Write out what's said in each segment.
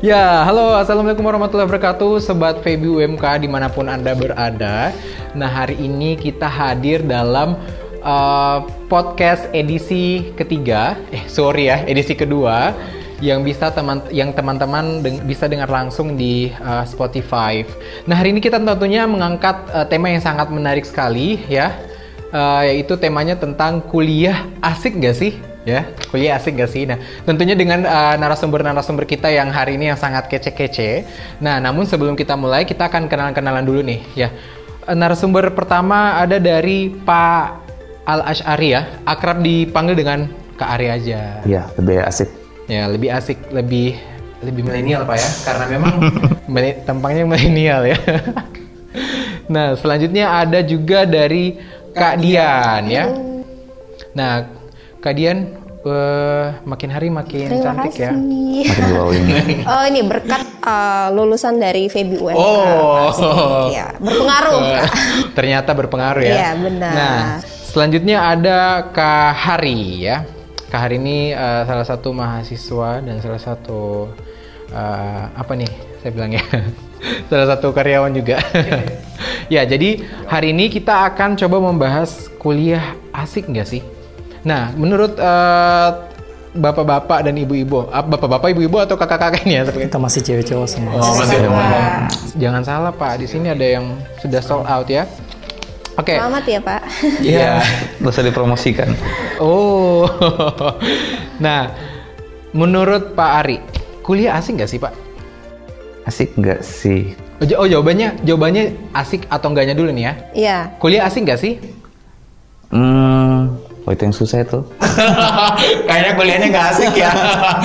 Ya, halo, assalamualaikum warahmatullahi wabarakatuh, sobat Febi UMK di mana pun anda berada. Nah, hari ini kita hadir dalam uh, podcast edisi ketiga, eh sorry ya, edisi kedua yang bisa teman yang teman-teman deng bisa dengar langsung di uh, Spotify. Nah, hari ini kita tentunya mengangkat uh, tema yang sangat menarik sekali ya, uh, yaitu temanya tentang kuliah asik gak sih? Ya kuliah asik gak sih? Nah tentunya dengan uh, narasumber-narasumber kita yang hari ini yang sangat kece-kece. Nah namun sebelum kita mulai kita akan kenalan-kenalan dulu nih ya. Uh, narasumber pertama ada dari Pak Al Ashari ya. Akrab dipanggil dengan Kak Ari aja. Iya lebih asik. Ya lebih asik lebih lebih milenial Pak ya. Karena memang tampangnya milenial ya. Nah selanjutnya ada juga dari Kak Dian ya. Nah Kadian uh, makin hari makin Terima cantik ya. kasih. ya. Makin glowing. oh ini berkat uh, lulusan dari Febi UNK. Oh. Ya, berpengaruh. Ternyata berpengaruh ya. Iya, benar. Nah, selanjutnya ada Kak Hari ya. Kak Hari ini uh, salah satu mahasiswa dan salah satu uh, apa nih saya bilang ya. salah satu karyawan juga. ya, jadi hari ini kita akan coba membahas kuliah asik nggak sih? Nah, menurut uh, bapak-bapak dan ibu-ibu, bapak-bapak, ibu-ibu atau kakak-kakak ini ya? Kita masih cewek cowok semua. Oh, masih cowok. Jangan salah Pak, di sini ada yang sudah sold out ya. Oke. Okay. Selamat ya Pak. Iya, yeah. usah dipromosikan. Oh, nah, menurut Pak Ari, kuliah asik nggak sih Pak? Asik nggak sih? Oh, jawabannya, jawabannya asik atau enggaknya dulu nih ya? Iya. Kuliah asik nggak sih? Hmm, Oh itu yang susah itu. Kayaknya kuliahnya nggak asik ya.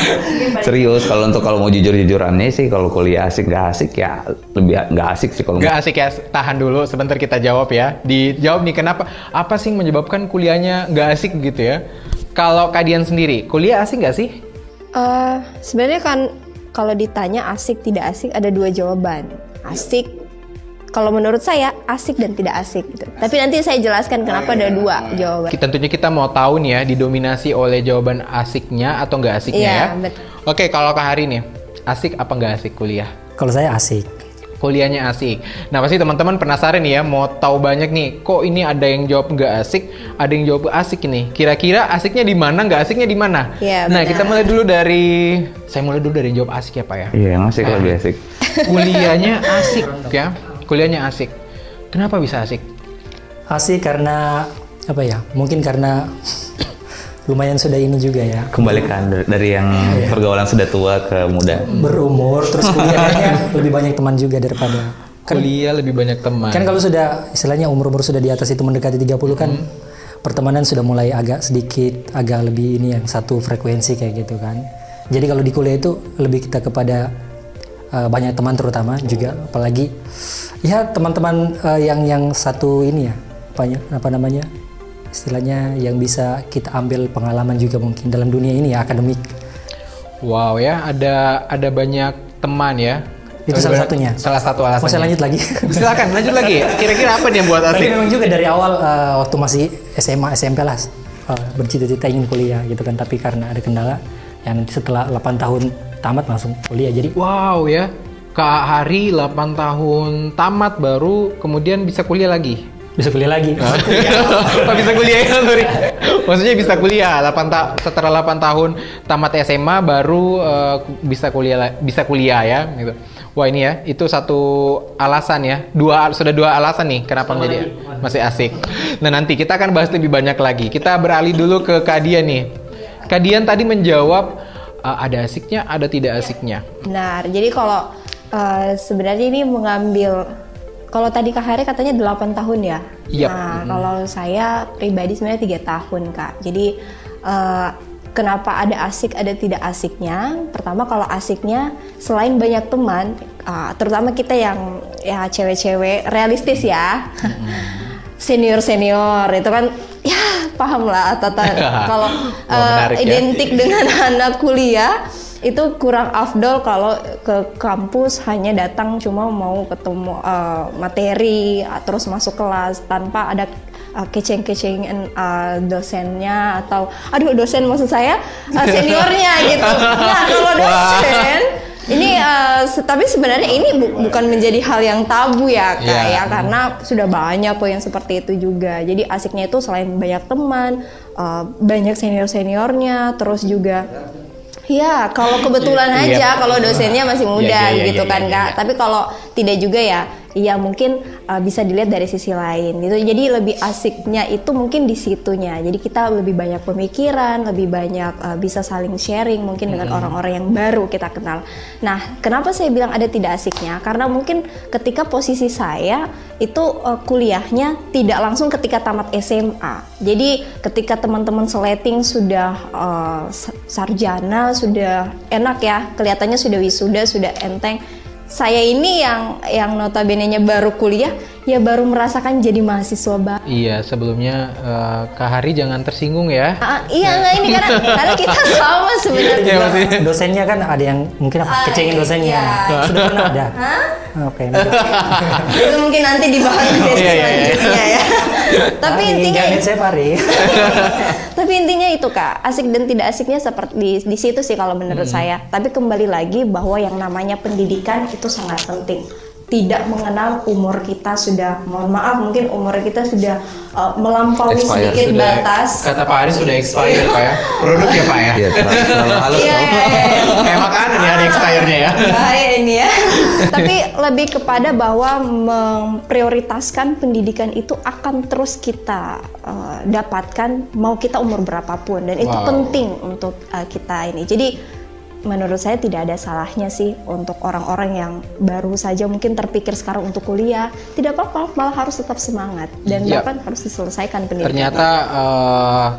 Serius kalau untuk kalau mau jujur-jujurannya sih kalau kuliah asik nggak asik ya lebih nggak asik sih kalau. Nggak asik ya. Tahan dulu sebentar kita jawab ya. Dijawab nih kenapa? Apa sih menyebabkan kuliahnya nggak asik gitu ya? Kalau kalian sendiri, kuliah asik nggak sih? Uh, sebenarnya kan kalau ditanya asik tidak asik ada dua jawaban. Asik kalau menurut saya asik dan tidak asik gitu. Tapi nanti saya jelaskan kenapa ada dua jawaban. Tentunya kita mau tahu nih ya didominasi oleh jawaban asiknya atau nggak asiknya iya, ya. Betul. Oke, kalau Kak Hari nih, asik apa nggak asik kuliah? Kalau saya asik. Kuliahnya asik. Nah pasti teman-teman penasaran nih ya, mau tahu banyak nih. Kok ini ada yang jawab nggak asik, ada yang jawab asik nih. Kira-kira asiknya di mana, nggak asiknya di mana? Ya, nah kita mulai dulu dari, saya mulai dulu dari yang jawab asik ya Pak ya. Iya, yang asik nah, lebih asik. Kuliahnya asik ya kuliahnya asik. Kenapa bisa asik? Asik karena apa ya? Mungkin karena lumayan sudah ini juga ya. Kembalikan dari yang iya. pergaulan sudah tua ke muda. Berumur terus kuliahnya lebih banyak teman juga daripada kan, kuliah lebih banyak teman. Kan kalau sudah istilahnya umur-umur sudah di atas itu mendekati 30 kan hmm. pertemanan sudah mulai agak sedikit agak lebih ini yang satu frekuensi kayak gitu kan. Jadi kalau di kuliah itu lebih kita kepada uh, banyak teman terutama juga apalagi ya teman-teman uh, yang yang satu ini ya banyak apa namanya istilahnya yang bisa kita ambil pengalaman juga mungkin dalam dunia ini ya akademik. Wow ya ada ada banyak teman ya. Itu salah satunya. Salah satu alasan. Mau saya lanjut lagi? Silakan lanjut lagi. Kira-kira apa nih yang buat asik? Tapi memang juga dari awal uh, waktu masih SMA SMP lah uh, bercita-cita ingin kuliah gitu kan tapi karena ada kendala yang nanti setelah 8 tahun tamat langsung kuliah jadi wow ya Kak Hari 8 tahun tamat baru kemudian bisa kuliah lagi. Bisa kuliah lagi. Oh, bisa kuliah ya, sorry. Maksudnya bisa kuliah 8 ta setelah 8 tahun tamat SMA baru uh, bisa kuliah bisa kuliah ya gitu. Wah ini ya, itu satu alasan ya. Dua sudah dua alasan nih kenapa Sama menjadi lagi. masih asik. Nah, nanti kita akan bahas lebih banyak lagi. Kita beralih dulu ke Kadian nih. Kadian tadi menjawab uh, ada asiknya, ada tidak asiknya. Benar. Jadi kalau uh, sebenarnya ini mengambil kalau tadi Kak Hari katanya 8 tahun ya. Yep. Nah, hmm. kalau saya pribadi sebenarnya tiga tahun Kak. Jadi uh, kenapa ada asik ada tidak asiknya? Pertama kalau asiknya selain banyak teman, uh, terutama kita yang ya cewek-cewek realistis ya. Hmm. Senior senior itu kan ya paham lah tata kalau uh, identik ya. dengan anak kuliah itu kurang afdol kalau ke kampus hanya datang cuma mau ketemu uh, materi terus masuk kelas tanpa ada uh, keceng-keceng uh, dosennya atau aduh dosen maksud saya uh, seniornya gitu. Nah kalau dosen Ini se- tapi sebenarnya ini bu- bukan menjadi hal yang tabu ya kak Iya. ya karena sudah banyak kok yang seperti itu juga. Jadi asiknya itu selain banyak teman, eh, banyak senior seniornya, terus juga ya kalau kebetulan Iya. aja kalau dosennya masih muda Iya, iya, iya, gitu kan kak. Tapi kalau tidak juga ya, ya mungkin uh, bisa dilihat dari sisi lain gitu. Jadi lebih asiknya itu mungkin di situnya. Jadi kita lebih banyak pemikiran, lebih banyak uh, bisa saling sharing mungkin dengan orang-orang yang baru kita kenal. Nah, kenapa saya bilang ada tidak asiknya? Karena mungkin ketika posisi saya itu uh, kuliahnya tidak langsung ketika tamat SMA. Jadi ketika teman-teman seleting sudah uh, sa- sarjana, sudah enak ya, kelihatannya sudah wisuda, sudah enteng saya ini yang yang notabene-nya baru kuliah ya baru merasakan jadi mahasiswa baru. Iya, sebelumnya eh, Kak Hari jangan tersinggung ya. Ah, iya nggak ini karena karena kita sama sebenarnya. Iya, maksudnya. dosennya kan ada yang mungkin apa Ah, kecengin dosennya iya. sudah pernah ada oke nanti. Itu mungkin nanti dibahas di sesi Iya, iya, iya. selanjutnya ya. Tapi intinya saya pari Tapi intinya itu kak, asik dan tidak asiknya seperti di, di situ sih kalau menurut saya. Tapi kembali lagi bahwa yang namanya pendidikan itu sangat penting. Tidak mengenal umur kita sudah, mohon maaf mungkin umur kita sudah uh, melampaui Expired. sedikit Sudah- batas. Kata Pak Hari sudah expired Pak ya. Produk ya Pak ya. Iya, terlalu terlalu halus Iya, iya, iya. Kayak makanan ya ada expirednya ya. Bahaya ini ya. Tapi lebih kepada bahwa memprioritaskan pendidikan itu akan terus kita uh, dapatkan mau kita umur berapapun dan itu Wow. penting untuk uh, kita ini. Jadi menurut saya tidak ada salahnya sih untuk orang-orang yang baru saja mungkin terpikir sekarang untuk kuliah tidak apa-apa malah harus tetap semangat dan Yap. bahkan harus diselesaikan pendidikan. Ternyata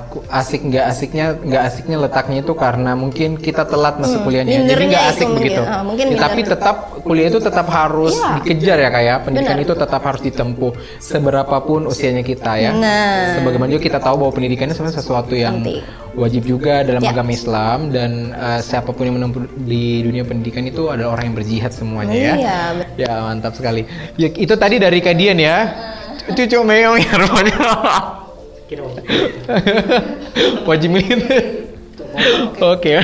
ku- asik nggak asiknya nggak asiknya letaknya itu karena mungkin kita telat masuk kuliahnya. Jadi nggak asik mungkin, begitu. ah, mungkin Ya, tapi tetap kuliah itu tetap harus Iya. dikejar ya kayak pendidikan Benar. itu tetap harus ditempuh seberapapun usianya kita ya. Nah. Sebagaimana juga kita tahu bahwa pendidikan itu sebenarnya sesuatu yang Penting. Wajib juga dalam Ya. agama Islam dan eh, siapa pun yang menempuh di dunia pendidikan itu adalah orang yang berjihad semuanya ya. Iya, Ya mantap sekali. Ya itu tadi dari Kadian ya. Cucu meong ya rumahnya. Wajib milih. Oke.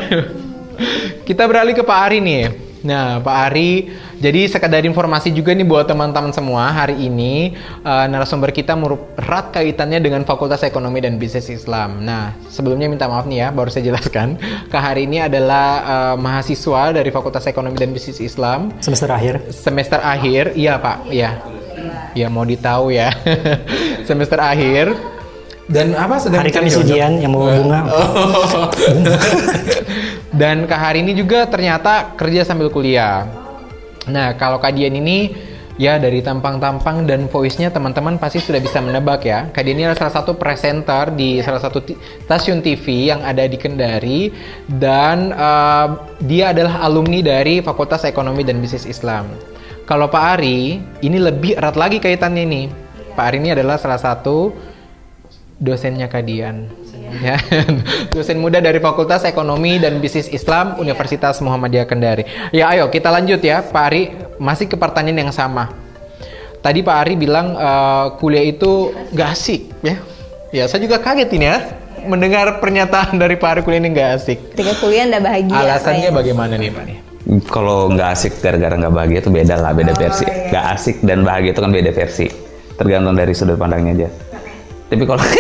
Kita beralih ke Pak Ari nih. Nah, Pak Ari, jadi sekadar informasi juga nih buat teman-teman semua, hari ini eh, narasumber kita merup- erat kaitannya dengan Fakultas Ekonomi dan Bisnis Islam. Nah, sebelumnya minta maaf nih ya, baru saya jelaskan. Kak Hari ini adalah eh, mahasiswa dari Fakultas Ekonomi dan Bisnis Islam semester akhir semester akhir, iya Pak, iya. Ya mau ditahu ya. semester akhir. Dan apa sedang hari Kamis jodoh? ujian yang mau bunga Dan Kak Hari ini juga ternyata kerja sambil kuliah. Nah, kalau Kak Dian ini ya dari tampang-tampang dan voice-nya teman-teman pasti sudah bisa menebak ya. Kak Dian ini adalah salah satu presenter di salah satu stasiun TV yang ada di Kendari dan eh, dia adalah alumni dari Fakultas Ekonomi dan Bisnis Islam. Kalau Pak Ari, ini lebih erat lagi kaitannya nih. Pak Ari ini adalah salah satu dosennya Kadian. Ya, dosen muda dari Fakultas Ekonomi dan Bisnis Islam Universitas Muhammadiyah Kendari. Ya, ayo kita lanjut ya, Pak Ari. Masih ke pertanyaan yang sama. Tadi Pak Ari bilang eh, kuliah itu gak asik, ya. Ya, saya juga kaget ini ya mendengar pernyataan dari Pak Ari kuliah ini gak asik. Ketika kuliah ndak bahagia. Alasannya saya. bagaimana nih, Pak? Nih? Kalau nggak asik gara-gara nggak bahagia itu beda lah, beda versi. Nggak asik dan bahagia itu kan beda versi. Tergantung dari sudut pandangnya aja. Tapi kalau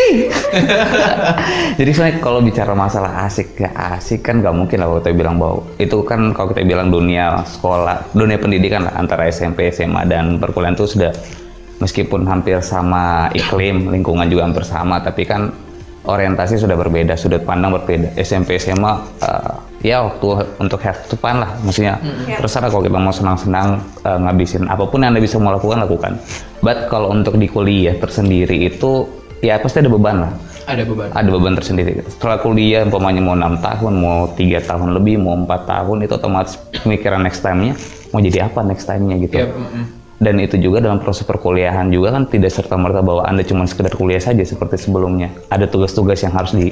jadi sebenarnya kalau bicara masalah asik gak asik kan nggak mungkin lah kalau kita bilang bahwa itu kan kalau kita bilang dunia sekolah, dunia pendidikan lah antara SMP, SMA dan perkuliahan itu sudah meskipun hampir sama iklim, lingkungan juga hampir sama, tapi kan orientasi sudah berbeda, sudut pandang berbeda. SMP, SMA, eh, ya waktu untuk have to fun lah, maksudnya terserah kalau kita mau senang-senang eh, ngabisin apa pun yang anda bisa mau lakukan lakukan. But kalau untuk di kuliah tersendiri itu ya pasti ada beban lah, Ada beban. ada beban tersendiri. Setelah kuliah, umpamanya mau enam tahun, mau tiga tahun lebih, mau empat tahun itu otomatis pemikiran next time-nya mau jadi apa next time-nya gitu mm-mm. dan itu juga dalam proses perkuliahan juga kan tidak serta merta bahwa anda cuma sekedar kuliah saja seperti sebelumnya ada tugas-tugas yang harus di,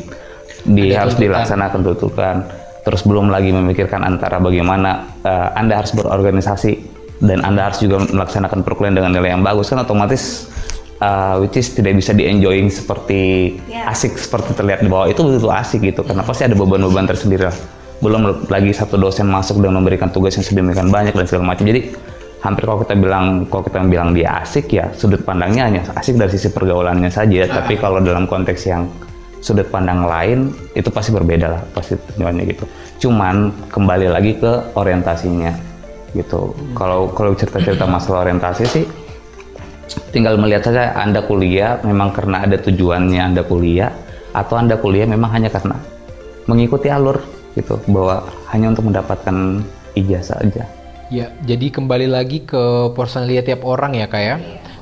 di Ada harus tuntutan. dilaksanakan tuntutan terus belum lagi memikirkan antara bagaimana eh, anda harus berorganisasi dan anda harus juga melaksanakan perkuliahan dengan nilai yang bagus kan otomatis eh, which is tidak bisa di enjoying seperti Ya. asik seperti terlihat di bawah. Itu betul asik gitu karena pasti ada beban-beban tersendiri lah. Belum lagi satu dosen masuk dan memberikan tugas yang sedemikian banyak dan segala macam. Jadi hampir kalau kita bilang kalau kita bilang dia asik ya sudut pandangnya hanya asik dari sisi pergaulannya saja. Tapi kalau dalam konteks yang sudut pandang lain itu pasti berbeda lah pasti tujuannya gitu. Cuman kembali lagi ke orientasinya gitu. Kalau kalau cerita-cerita masalah orientasi sih tinggal melihat saja anda kuliah memang karena ada tujuannya anda kuliah atau anda kuliah memang hanya karena mengikuti alur gitu bahwa hanya untuk mendapatkan ijazah aja Ya, jadi kembali lagi ke personality tiap orang ya kak ya.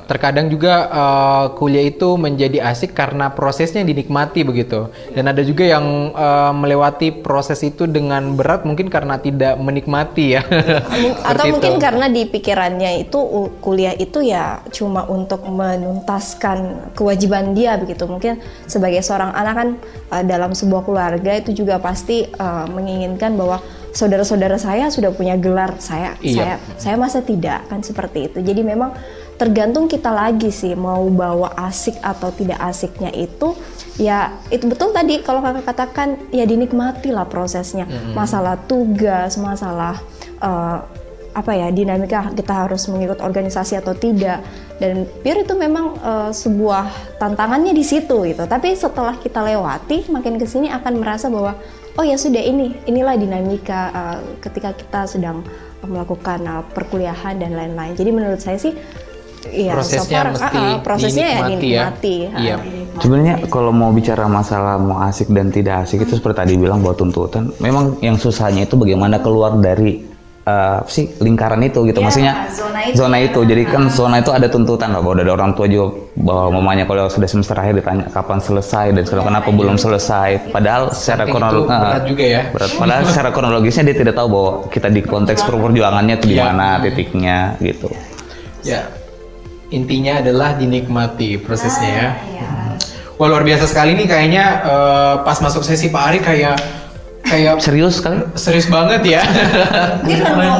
Terkadang juga uh, kuliah itu menjadi asik karena prosesnya dinikmati begitu. Dan ada juga yang uh, melewati proses itu dengan berat mungkin karena tidak menikmati ya. atau Seperti mungkin itu. karena di pikirannya itu kuliah itu ya cuma untuk menuntaskan kewajiban dia begitu mungkin sebagai seorang anak kan uh, dalam sebuah keluarga itu juga pasti uh, menginginkan bahwa saudara-saudara saya sudah punya gelar saya Iya. saya saya masa tidak kan seperti itu jadi memang tergantung kita lagi sih mau bawa asik atau tidak asiknya itu ya itu betul tadi kalau kakak katakan ya dinikmati lah prosesnya. Masalah tugas masalah eh, apa ya dinamika kita harus mengikut organisasi atau tidak. Dan pure itu memang eh, sebuah tantangannya di situ gitu. Tapi setelah kita lewati makin ke sini akan merasa bahwa oh ya sudah ini inilah dinamika eh, ketika kita sedang melakukan eh, perkuliahan dan lain-lain. Jadi menurut saya sih ya Prosesnya mesti ah, ah, prosesnya ya dinikmati ya. dinikmati ah, Iya. dinikmati. Sebenarnya kalau mau bicara masalah mau asik dan tidak asik itu seperti tadi bilang bahwa tuntutan, memang yang susahnya itu bagaimana keluar dari eh, apa sih lingkaran itu gitu. Maksudnya zona itu. Jadi kan zona itu ada tuntutan lah bahwa dari orang tua juga bahwa mamanya kalau sudah semester akhir ditanya kapan selesai dan sekarang kenapa belum selesai. Padahal secara kronologis itu berat juga ya. berat. Padahal secara kronologisnya dia tidak tahu bahwa kita di konteks perjuangannya itu di Iya. mana titiknya gitu. Ya, intinya adalah dinikmati prosesnya ya. iya. Wah luar biasa sekali nih kayaknya eh, pas masuk sesi Pak Ari kayak kayak Serius kali? serius banget ya. Dia kan mau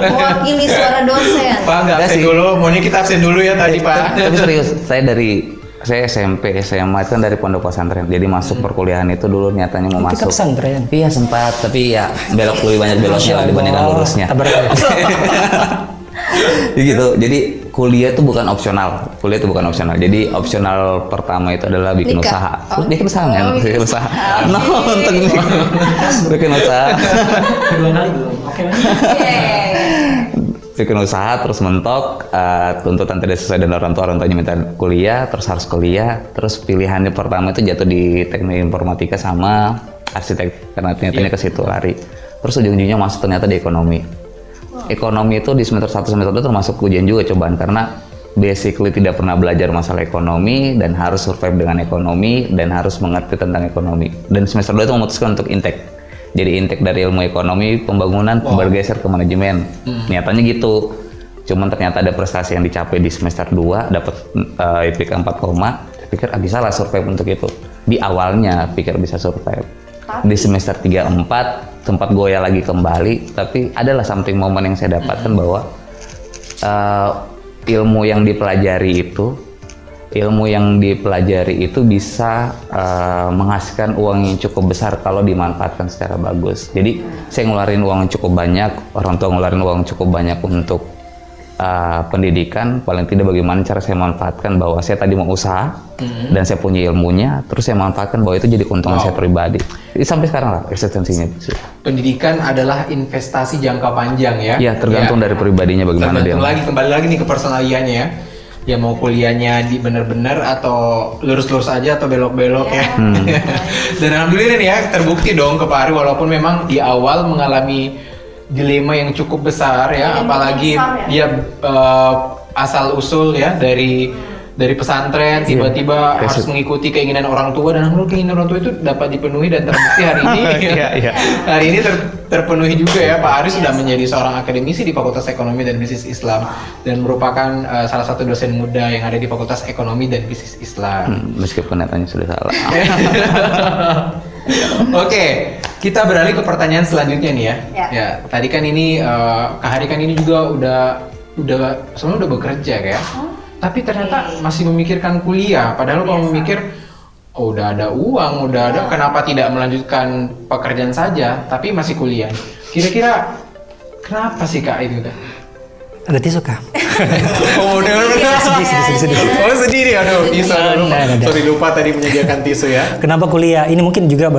mewakili suara dosen. Pak nggak Enggak absen sih. dulu, maunya kita absen dulu ya tadi Pak. Tapi serius, saya dari saya SMP, SMA itu kan dari pondok pesantren. Jadi masuk perkuliahan itu dulu niatannya mau Kita masuk. pesantren. Iya sempat, tapi ya belok lebih banyak beloknya dibandingkan lurusnya. Jadi gitu. Jadi kuliah itu bukan opsional. Kuliah itu bukan opsional. Jadi opsional pertama itu adalah bikin Nikah. usaha. Oh. Bikin usaha kan? Oh, bikin usaha. No, untuk bikin usaha. Kedua kali belum. Oke. bikin usaha terus mentok eh, tuntutan tidak sesuai dengan orang tua orang tuanya minta kuliah terus harus kuliah terus pilihannya pertama itu jatuh di teknik informatika sama arsitek karena ternyata ke situ lari terus ujung-ujungnya masuk ternyata di ekonomi ekonomi itu di semester 1 semester 2 termasuk ujian juga cobaan karena basically tidak pernah belajar masalah ekonomi dan harus survive dengan ekonomi dan harus mengerti tentang ekonomi. Dan semester 2 itu memutuskan untuk intake. Jadi intake dari ilmu ekonomi pembangunan bergeser ke manajemen. Niatannya gitu. Cuman ternyata ada prestasi yang dicapai di semester 2 dapat uh, IPK 4, saya pikir ah, bisa lah survive untuk itu. Di awalnya pikir bisa survive. Di semester 3 4 sempat goyah lagi kembali tapi adalah something moment yang saya dapatkan bahwa uh, ilmu yang dipelajari itu ilmu yang dipelajari itu bisa uh, menghasilkan uang yang cukup besar kalau dimanfaatkan secara bagus. Jadi saya ngeluarin uang yang cukup banyak, orang tua ngeluarin uang yang cukup banyak untuk uh, pendidikan. Paling tidak bagaimana cara saya manfaatkan bahwa saya tadi mau usaha dan saya punya ilmunya, terus saya manfaatkan bahwa itu jadi keuntungan saya pribadi. Sampai sekarang lah eksistensinya. Pendidikan adalah investasi jangka panjang ya. Ya tergantung dari pribadinya bagaimana dia. Tergantung lagi kembali lagi nih ke personaliannya ya. Ya mau kuliahnya di bener-bener atau lurus-lurus aja atau belok-belok ya. Hmm. Dan alhamdulillah nih ya terbukti dong ke Pak Ari walaupun memang di awal mengalami dilema yang cukup besar ya, Dilema apalagi besar ya eh, asal usul ya dari dari pesantren tiba-tiba Iya. harus mengikuti keinginan orang tua dan alhamdulillah keinginan orang tua itu dapat dipenuhi dan terbukti hari ini Iya, iya. hari ini ter- terpenuhi juga ya Pak Ari sudah menjadi seorang akademisi di Fakultas Ekonomi dan Bisnis Islam dan merupakan eh, salah satu dosen muda yang ada di Fakultas Ekonomi dan Bisnis Islam. Hmm, meskipun nyatanya sudah salah. Oke, kita beralih ke pertanyaan selanjutnya nih ya. Ya. tadi kan ini eh, Kak Hari kan ini juga udah udah sebenarnya udah bekerja kayak. Tapi ternyata masih memikirkan kuliah. Padahal kalau memikir oh, udah ada uang, udah ada, kenapa tidak melanjutkan pekerjaan saja, tapi masih kuliah? Kira-kira kenapa sih kak itu? Ada tisu kah? oh, udah sedih, sedih, sedih. Oh sedih nih, aduh tisu, aduh. Nggak. Sorry lupa tadi menyediakan tisu ya. Kenapa kuliah? Ini mungkin juga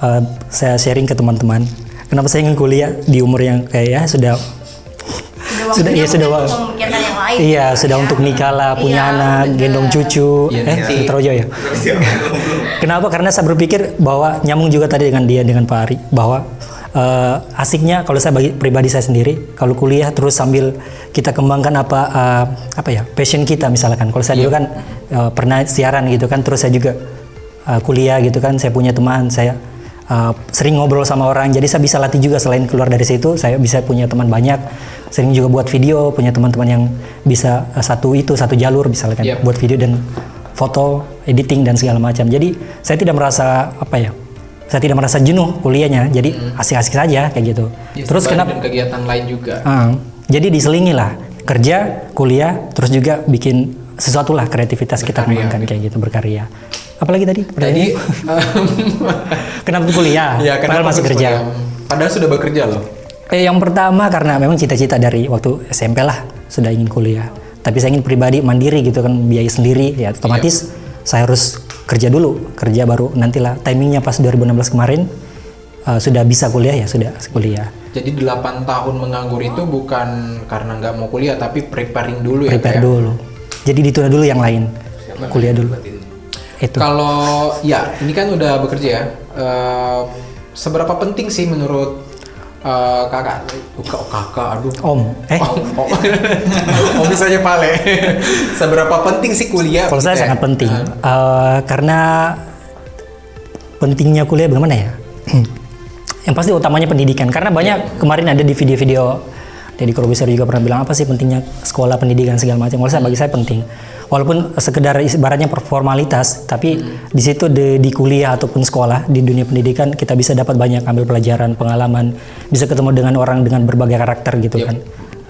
eh, saya sharing ke teman-teman. Kenapa saya ingin kuliah di umur yang kayak ya sudah sudah iya sudah memikirkan yang lain. iya sudah untuk nikah lah, punya Iya, anak, bener. gendong cucu. Iya, eh. Terojo ya. Kenapa? Karena saya berpikir bahwa nyambung juga tadi dengan dia dengan Pak Ari bahwa eh, asiknya kalau saya bagi pribadi saya sendiri kalau kuliah terus sambil kita kembangkan apa eh, apa ya passion kita misalkan. Kalau saya dulu kan eh, pernah siaran gitu kan terus saya juga eh, kuliah gitu kan saya punya teman saya eh, sering ngobrol sama orang jadi saya bisa latih juga selain keluar dari situ saya bisa punya teman banyak sering juga buat video punya teman-teman yang bisa eh, satu itu satu jalur misalkan Yep. buat video dan foto, editing dan segala macam. Jadi saya tidak merasa apa ya? Saya tidak merasa jenuh kuliahnya. Jadi asik-asik saja kayak gitu. Ya, terus kenapa? kegiatan lain juga. Ah, jadi diselingi lah kerja, kuliah, terus juga bikin sesuatu lah kreativitas kita Berkarya, kembangkan kayak gitu berkarya. Apalagi tadi? Tadi pertanyaannya? kenapa kuliah? ya Padahal kenapa masih harus kerja. kuliah? Padahal sudah bekerja loh. Eh, yang pertama karena memang cita-cita dari waktu SMP lah sudah ingin kuliah. Tapi saya ingin pribadi mandiri gitu kan biaya sendiri ya otomatis saya harus kerja dulu kerja baru nantilah timingnya pas 2016 kemarin eh, sudah bisa kuliah ya sudah kuliah Jadi 8 tahun menganggur itu bukan karena nggak mau kuliah tapi preparing dulu ya. prepare Kak, ya? dulu. Jadi ditunda dulu yang lain kuliah dulu itu. Kalau ya ini kan udah bekerja ya. Eh, seberapa penting sih menurut eh, kakak? Oh, kak- kakak, aduh. Om, eh Oh, oh. oh misalnya Pale. Seberapa penting sih kuliah? kalau saya ya? sangat penting Eh, karena pentingnya kuliah bagaimana ya? yang pasti utamanya pendidikan karena banyak kemarin ada di video-video Deddy Corbuzier juga pernah bilang apa sih pentingnya sekolah pendidikan segala macam. Kalau saya bagi saya penting. Walaupun sekedar ibaratnya formalitas, tapi di situ di, di kuliah ataupun sekolah di dunia pendidikan kita bisa dapat banyak ambil pelajaran, pengalaman, bisa ketemu dengan orang dengan berbagai karakter gitu kan.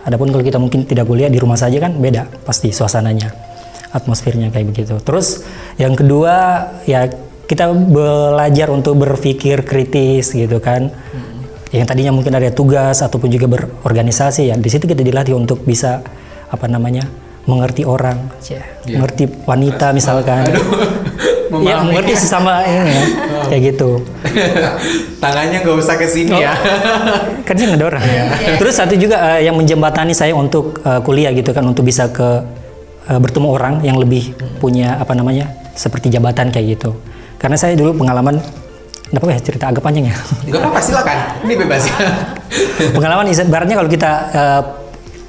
Adapun kalau kita mungkin tidak kuliah di rumah saja kan beda pasti suasananya, atmosfernya kayak begitu. Terus yang kedua ya kita belajar untuk berpikir kritis gitu kan yang tadinya mungkin ada tugas ataupun juga berorganisasi ya di situ kita dilatih untuk bisa apa namanya mengerti orang ya, mengerti wanita misalkan. Ya Memahami. mengerti sesama ini ya kayak gitu. Tangannya nggak usah ke sini ya. kan ada orang terus satu juga eh, yang menjembatani saya untuk eh, kuliah gitu kan untuk bisa ke eh, bertemu orang yang lebih punya apa namanya seperti jabatan kayak gitu. Karena saya dulu pengalaman apa ya cerita agak panjang ya. Gak apa-apa silakan. Ini bebas. Ya. pengalaman ibaratnya kalau kita eh,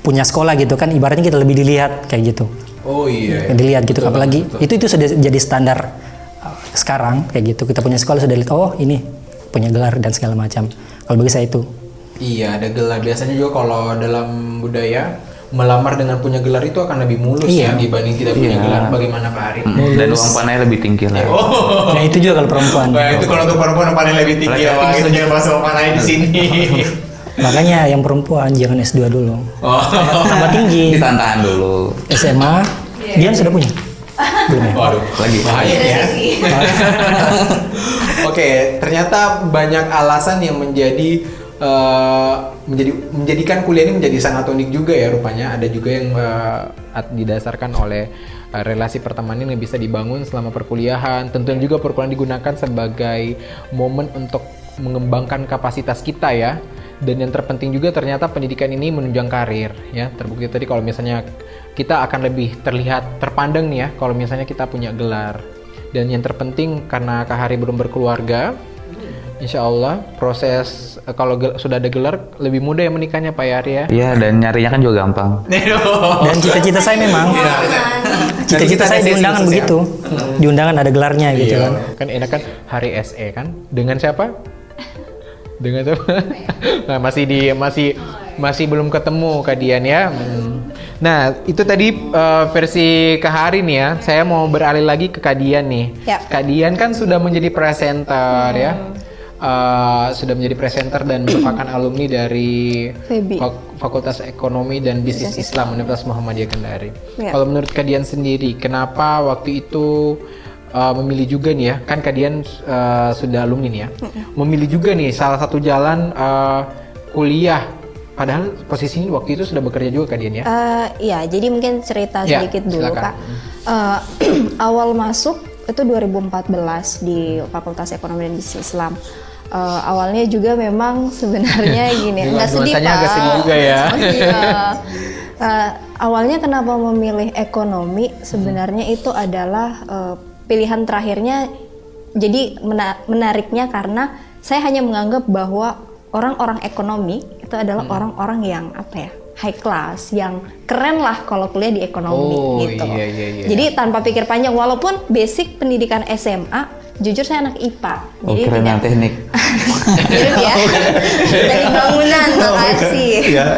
punya sekolah gitu kan ibaratnya kita lebih dilihat kayak gitu Oh iya. dilihat gitu Betul apalagi betul. itu itu sudah jadi standar uh, sekarang kayak gitu kita punya sekolah sudah lihat oh ini punya gelar dan segala macam kalau bagi saya itu Iya ada gelar. Biasanya juga kalau dalam budaya melamar dengan punya gelar itu akan lebih mulus Iya. ya dibanding tidak punya Iya. gelar. Bagaimana Pak Ari? Hmm, Dan uang panai lebih tinggi lah. Oh. nah itu juga kalau perempuan Nah, itu kalau untuk perempuan paling lebih tinggi ya, Pak. Itu jangan masuk panai di sini. makanya yang perempuan jangan S2 dulu Oh. tambah tinggi Ditahan dulu. SMA Dian sudah punya belum ya Waduh, Lagi. bahaya ya. Oke, ternyata banyak alasan yang menjadi eh, menjadi menjadikan kuliah ini menjadi sangat unik juga ya rupanya. Ada juga yang eh, at- didasarkan oleh eh, relasi pertemanan yang bisa dibangun selama perkuliahan. Tentunya juga perkuliahan digunakan sebagai momen untuk mengembangkan kapasitas kita ya. Dan yang terpenting juga ternyata pendidikan ini menunjang karir ya. Terbukti tadi kalau misalnya kita akan lebih terlihat terpandang nih ya kalau misalnya kita punya gelar. Dan yang terpenting karena Kak Hari belum berkeluarga, insya Allah proses eh, kalau gel- sudah ada gelar lebih mudah ya menikahnya Pak Yari ya. Iya dan nyarinya kan juga gampang. dan cita-cita saya memang cita-cita Nanti kita saya ada di sesi undangan khusus ya. begitu di undangan ada gelarnya gitu Iya. kan Kan enak kan hari SE kan dengan siapa? Dengan siapa? nah, masih di masih masih belum ketemu Kak Dian ya. Hmm. Nah, itu tadi eh, versi Kak Hari nih ya. Saya mau beralih lagi ke Kak Dian nih. Ya. Kak Dian kan sudah menjadi presenter ya. Eh, sudah menjadi presenter dan merupakan alumni dari FEBI. Fak- Fakultas Ekonomi dan Bisnis Islam Universitas Muhammadiyah Kendari. Ya. Kalau menurut Kak Dian sendiri, kenapa waktu itu uh, memilih juga nih ya, kan kalian uh, sudah alumni nih ya, memilih juga nih salah satu jalan uh, kuliah. Padahal posisi ini waktu itu sudah bekerja juga kalian ya. Eh, ya, jadi mungkin cerita Ya, sedikit dulu silakan. kak. Eh, awal masuk itu 2014 di Fakultas Ekonomi dan Bisnis Islam. Eh, awalnya juga memang sebenarnya gini, Nuan- nggak sedih pak. agak sedih juga ya. Iya. Eh, awalnya kenapa memilih ekonomi sebenarnya itu adalah eh, pilihan terakhirnya. Jadi mena- menariknya karena saya hanya menganggap bahwa orang-orang ekonomi itu adalah Hmm. orang-orang yang apa ya high class, yang keren lah kalau kuliah di ekonomi Oh, gitu. iya, iya, iya. Jadi tanpa pikir panjang, walaupun basic pendidikan SMA, jujur saya anak IPA. Oh, Jadi keren tidak teknik. Mirip ya. Dari bangunan, makasih.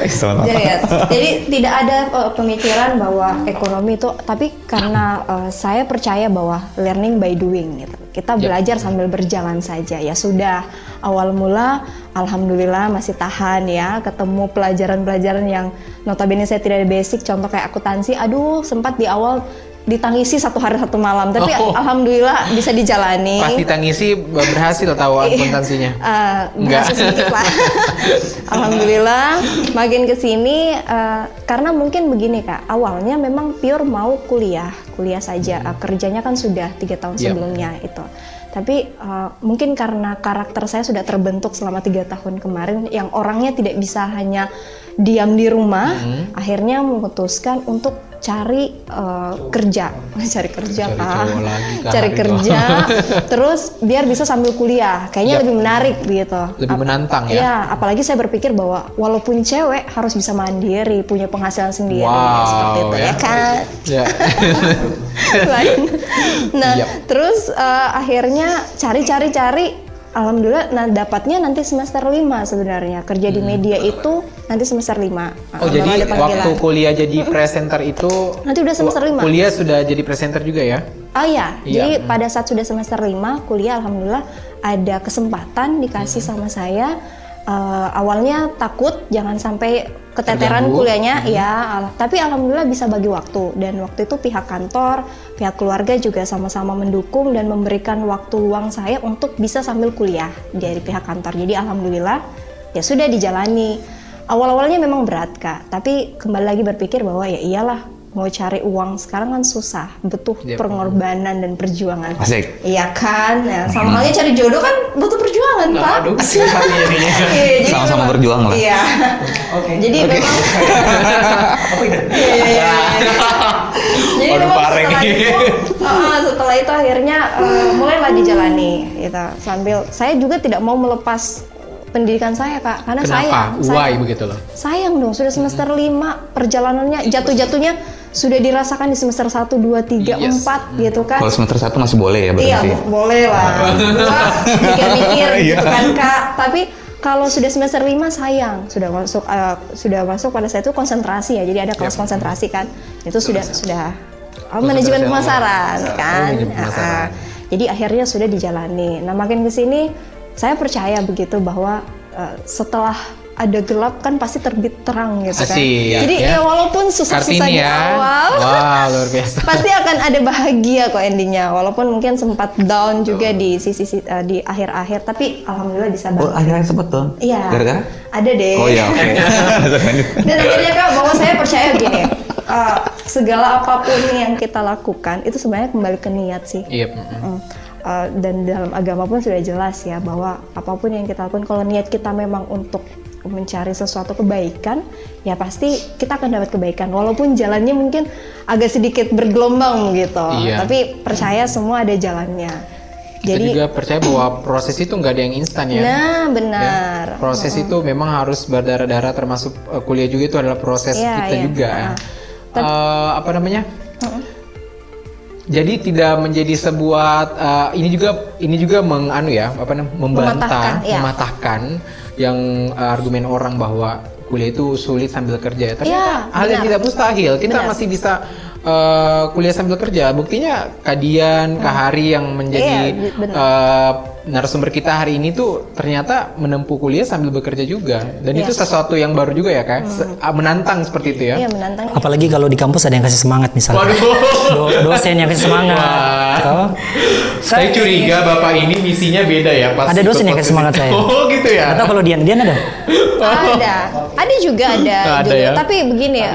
Sama. Jadi, ya, jadi tidak ada uh, pemikiran bahwa ekonomi itu, tapi karena uh, saya percaya bahwa learning by doing gitu. Kita belajar sambil berjalan saja. Ya sudah, awal mula alhamdulillah masih tahan ya, ketemu pelajaran-pelajaran yang notabene saya tidak ada basic, contoh kayak akuntansi. Aduh, sempat di awal ditangisi satu hari satu malam, tapi Oh. alhamdulillah bisa dijalani. Pasti tangisi berhasil tahu akuntansinya. Eh, Enggak. berhasil sedikit lah. Alhamdulillah, makin ke sini eh, karena mungkin begini kak, awalnya memang pure mau kuliah, kuliah saja. Eh, kerjanya kan sudah tiga tahun Yap. sebelumnya itu. Tapi eh, mungkin karena karakter saya sudah terbentuk selama tiga tahun kemarin, yang orangnya tidak bisa hanya diam di rumah, akhirnya memutuskan untuk cari eh, kerja, cari kerja Cari cowok lagi, cari kerja, terus biar bisa sambil kuliah, kayaknya Yap. lebih menarik gitu. Lebih menantang ya. Iya, apalagi saya berpikir bahwa walaupun cewek harus bisa mandiri, punya penghasilan sendiri, Wow, seperti itu ya, ya. kan. Ya. Nah, Yap. terus eh, akhirnya cari-cari-cari, alhamdulillah, nah dapatnya nanti semester 5 sebenarnya kerja di media itu nanti semester 5 Hmm. Oh jadi waktu kuliah jadi presenter itu Nanti udah semester lima. Kuliah sudah jadi presenter juga ya? Oh iya, Iya. jadi pada saat sudah semester 5 kuliah alhamdulillah ada kesempatan dikasih Hmm. sama saya. Eh, awalnya takut jangan sampai keteteran Terganggu. kuliahnya ya, al- tapi alhamdulillah bisa bagi waktu dan waktu itu pihak kantor, pihak keluarga juga sama-sama mendukung dan memberikan waktu luang saya untuk bisa sambil kuliah dari pihak kantor. Jadi alhamdulillah ya sudah dijalani. Awal-awalnya memang berat kak, tapi kembali lagi berpikir bahwa ya iyalah mau cari uang sekarang kan susah, butuh Yep. pengorbanan dan perjuangan. Asik. Iya kan, Nah, sama halnya cari jodoh kan butuh perjuangan pak. Aduh. Iya, jadi Sama-sama berjuang lah. Iya. Jadi memang. Iya, iya, iya. Jadi Waduh, memang setelah itu, ah, setelah itu akhirnya eh, mulailah dijalani, gitu. Sambil saya juga tidak mau melepas pendidikan saya kak, karena Kenapa? sayang. Why sayang. begitu loh? Sayang dong, sudah semester 5 perjalanannya jatuh-jatuhnya sudah dirasakan di semester 1, 2, 3, Yes. 4 gitu kan. Kalau semester satu masih boleh ya Iya, berarti. bo- boleh lah. Mikir-mikir Iya. gitu kan Kak. Tapi kalau sudah semester 5 sayang, sudah masuk eh, sudah masuk pada saat itu konsentrasi ya. Jadi ada kelas konsentrasi kan. Itu sudah sudah oh, manajemen Konsentrasi pemasaran awal. kan. Oh, manajemen pemasaran. Ah, jadi akhirnya sudah dijalani. Nah, makin ke sini saya percaya begitu bahwa eh, setelah ada gelap kan pasti terbit terang gitu kan. Asik, Jadi ya. ya walaupun susah-susah di ya. awal, Wah, luar biasa. pasti akan ada bahagia kok endingnya walaupun mungkin sempat down juga di sisi si- eh, di akhir-akhir tapi alhamdulillah bisa Oh, bangkit akhirnya sempet dong. iya Gara-gara? ada deh Oh ya, oke. dan akhirnya kak bahwa saya percaya gini eh, segala apa pun yang kita lakukan itu sebenarnya kembali ke niat sih Iya. mm-mm. Mm. Uh, dan dalam agama pun sudah jelas ya bahwa apa pun yang kita lakukan kalau niat kita memang untuk mencari sesuatu kebaikan ya pasti kita akan dapat kebaikan walaupun jalannya mungkin agak sedikit bergelombang gitu Iya. tapi percaya semua ada jalannya Kita jadi juga percaya bahwa proses itu nggak ada yang instan ya. nah benar Ya, Proses itu memang harus berdarah-darah termasuk uh, kuliah juga itu adalah proses Iya, kita iya. juga. Ah. Eh, apa namanya? Jadi tidak menjadi sebuah uh, ini juga ini juga menganu ya apa namanya membantah Mematahkan, iya. mematahkan yang uh, argumen orang bahwa kuliah itu sulit sambil kerja. Tapi Iya, hal yang benar. tidak mustahil kita Benar. masih bisa uh, kuliah sambil kerja. Buktinya Kadian, Kahari yang menjadi uh, narasumber kita hari ini tuh ternyata menempuh kuliah sambil bekerja juga dan Iya. itu sesuatu yang baru juga ya kak Se- ah, menantang seperti itu ya Iya menantang. Apalagi kalau di kampus ada yang kasih semangat misalnya. Do- dosen yang kasih semangat. Saya curiga bapak ini misinya beda ya pas Ada dosen yang kasih semangat saya. oh gitu ya Atau kalau Dian, Dian ada? Ada, ada juga ada. Ada juga. ya? Tapi begini ya,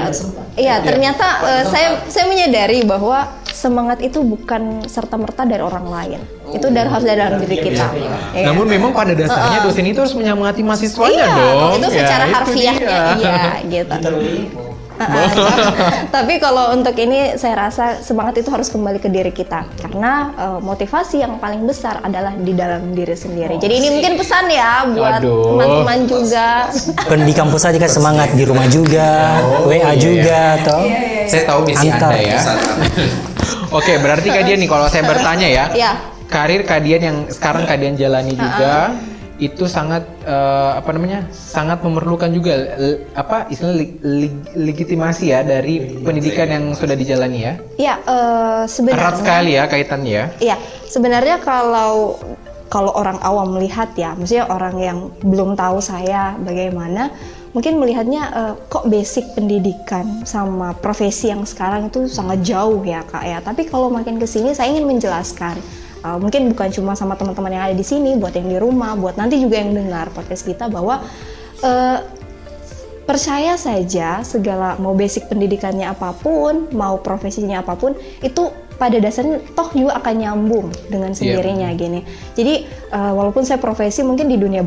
ya ternyata eh, saya saya menyadari bahwa semangat itu bukan serta merta dari orang lain. Itu dari harus dari dalam diri kita. Ya. namun memang pada dasarnya dosen itu harus menyemangati mahasiswanya iya, dong itu Ya, secara itu harfiahnya dia. iya gitu. Heeh, Tapi kalau untuk ini saya rasa semangat itu harus kembali ke diri kita karena eh, motivasi yang paling besar adalah di dalam diri sendiri. Jadi ini mungkin pesan ya buat teman-teman juga. Bukan di kampus aja kan semangat, di rumah juga, WA iya. juga, toh. saya tahu misi Antar. anda ya oke berarti kalian nih kalau saya bertanya ya Ya. karir kalian yang sekarang kalian jalani juga itu sangat eh, apa namanya sangat memerlukan juga l- apa istilah leg- leg- legitimasi ya dari pendidikan yang sudah dijalani ya Ya, eh, sebenarnya. erat sekali ya kaitannya ya Iya, sebenarnya kalau kalau orang awam melihat ya, maksudnya orang yang belum tahu saya bagaimana, mungkin melihatnya eh, kok basic pendidikan sama profesi yang sekarang itu sangat jauh ya kak ya. Tapi kalau makin ke sini saya ingin menjelaskan, eh, mungkin bukan cuma sama teman-teman yang ada di sini, buat yang di rumah, buat nanti juga yang dengar podcast kita bahwa eh, percaya saja segala mau basic pendidikannya apa pun, mau profesinya apa pun, itu pada dasarnya toh juga akan nyambung dengan sendirinya gini. Jadi eh, walaupun saya profesi mungkin di dunia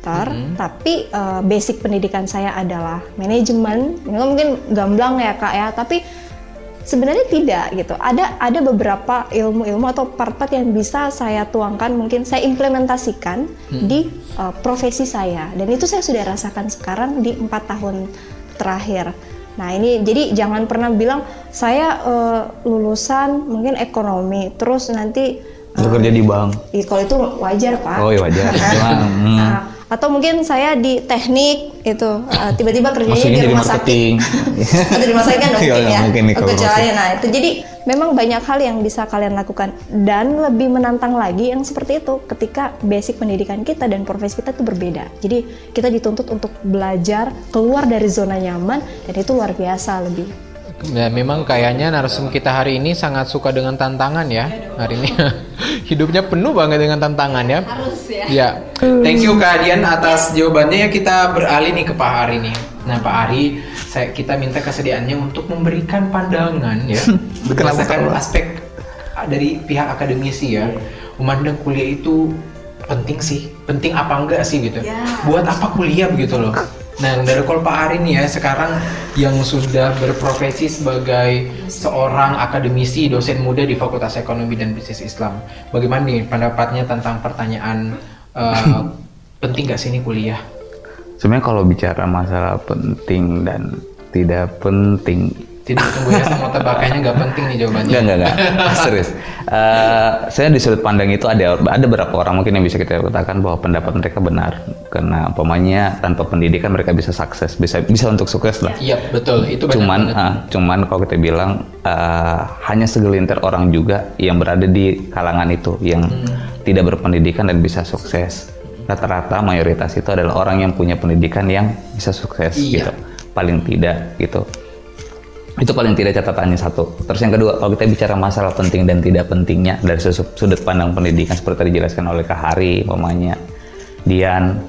broadcaster, tapi eh, basic pendidikan saya adalah manajemen. Ini kan mungkin gamblang ya kak ya, tapi sebenarnya tidak gitu. Ada ada beberapa ilmu-ilmu atau part-part yang bisa saya tuangkan, mungkin saya implementasikan di uh, profesi saya. Dan itu saya sudah rasakan sekarang di empat tahun terakhir. Nah ini jadi jangan pernah bilang saya uh, lulusan mungkin ekonomi, terus nanti Untuk kerja di bank. Ih, kalau itu wajar pak. Oh iya wajar. Hmm. Atau mungkin saya di teknik itu uh, tiba-tiba kerjanya Maksudnya di jadi rumah sakit. Atau di rumah sakit kan Iya, mungkin nggak ya. mungkin nih kalau nah itu jadi memang banyak hal yang bisa kalian lakukan dan lebih menantang lagi yang seperti itu ketika basic pendidikan kita dan profesi kita itu berbeda. Jadi kita dituntut untuk belajar keluar dari zona nyaman dan itu luar biasa lebih. Ya memang kayaknya narsum kita hari ini sangat suka dengan tantangan ya hari ini. Hidupnya penuh banget dengan tantangan ya. Harus ya. Ya. Thank you Kak Dian atas jawabannya ya kita beralih nih ke Pak Ari nih. Nah Pak Ari, saya kita minta kesediaannya untuk memberikan pandangan ya berdasarkan aspek dari pihak akademisi ya. Memandang kuliah itu penting sih, penting apa enggak sih gitu. Buat apa kuliah begitu loh. Nah, dari kalau Pak Ari nih ya sekarang yang sudah berprofesi sebagai seorang akademisi dosen muda di Fakultas Ekonomi dan Bisnis Islam. Bagaimana nih pendapatnya tentang pertanyaan eh, penting gak sih ini kuliah? Sebenarnya kalau bicara masalah penting dan tidak penting, Tidak tunggu ya sama tebakannya nggak penting nih jawabannya. enggak enggak enggak serius. Eh, saya di sudut pandang itu ada ada beberapa orang mungkin yang bisa kita katakan bahwa pendapat mereka benar karena umpamanya tanpa pendidikan mereka bisa sukses, bisa bisa untuk sukses lah. Iya betul itu benar cuman ah, cuman kalau kita bilang ah, hanya segelintir orang juga yang berada di kalangan itu yang Hmm. tidak berpendidikan dan bisa sukses rata-rata mayoritas itu adalah orang yang punya pendidikan yang bisa sukses Iya. gitu paling tidak gitu itu paling tidak catatannya satu. Terus yang kedua kalau kita bicara masalah penting dan tidak pentingnya dari sudut pandang pendidikan seperti dijelaskan oleh Kak Hari umpamanya Dian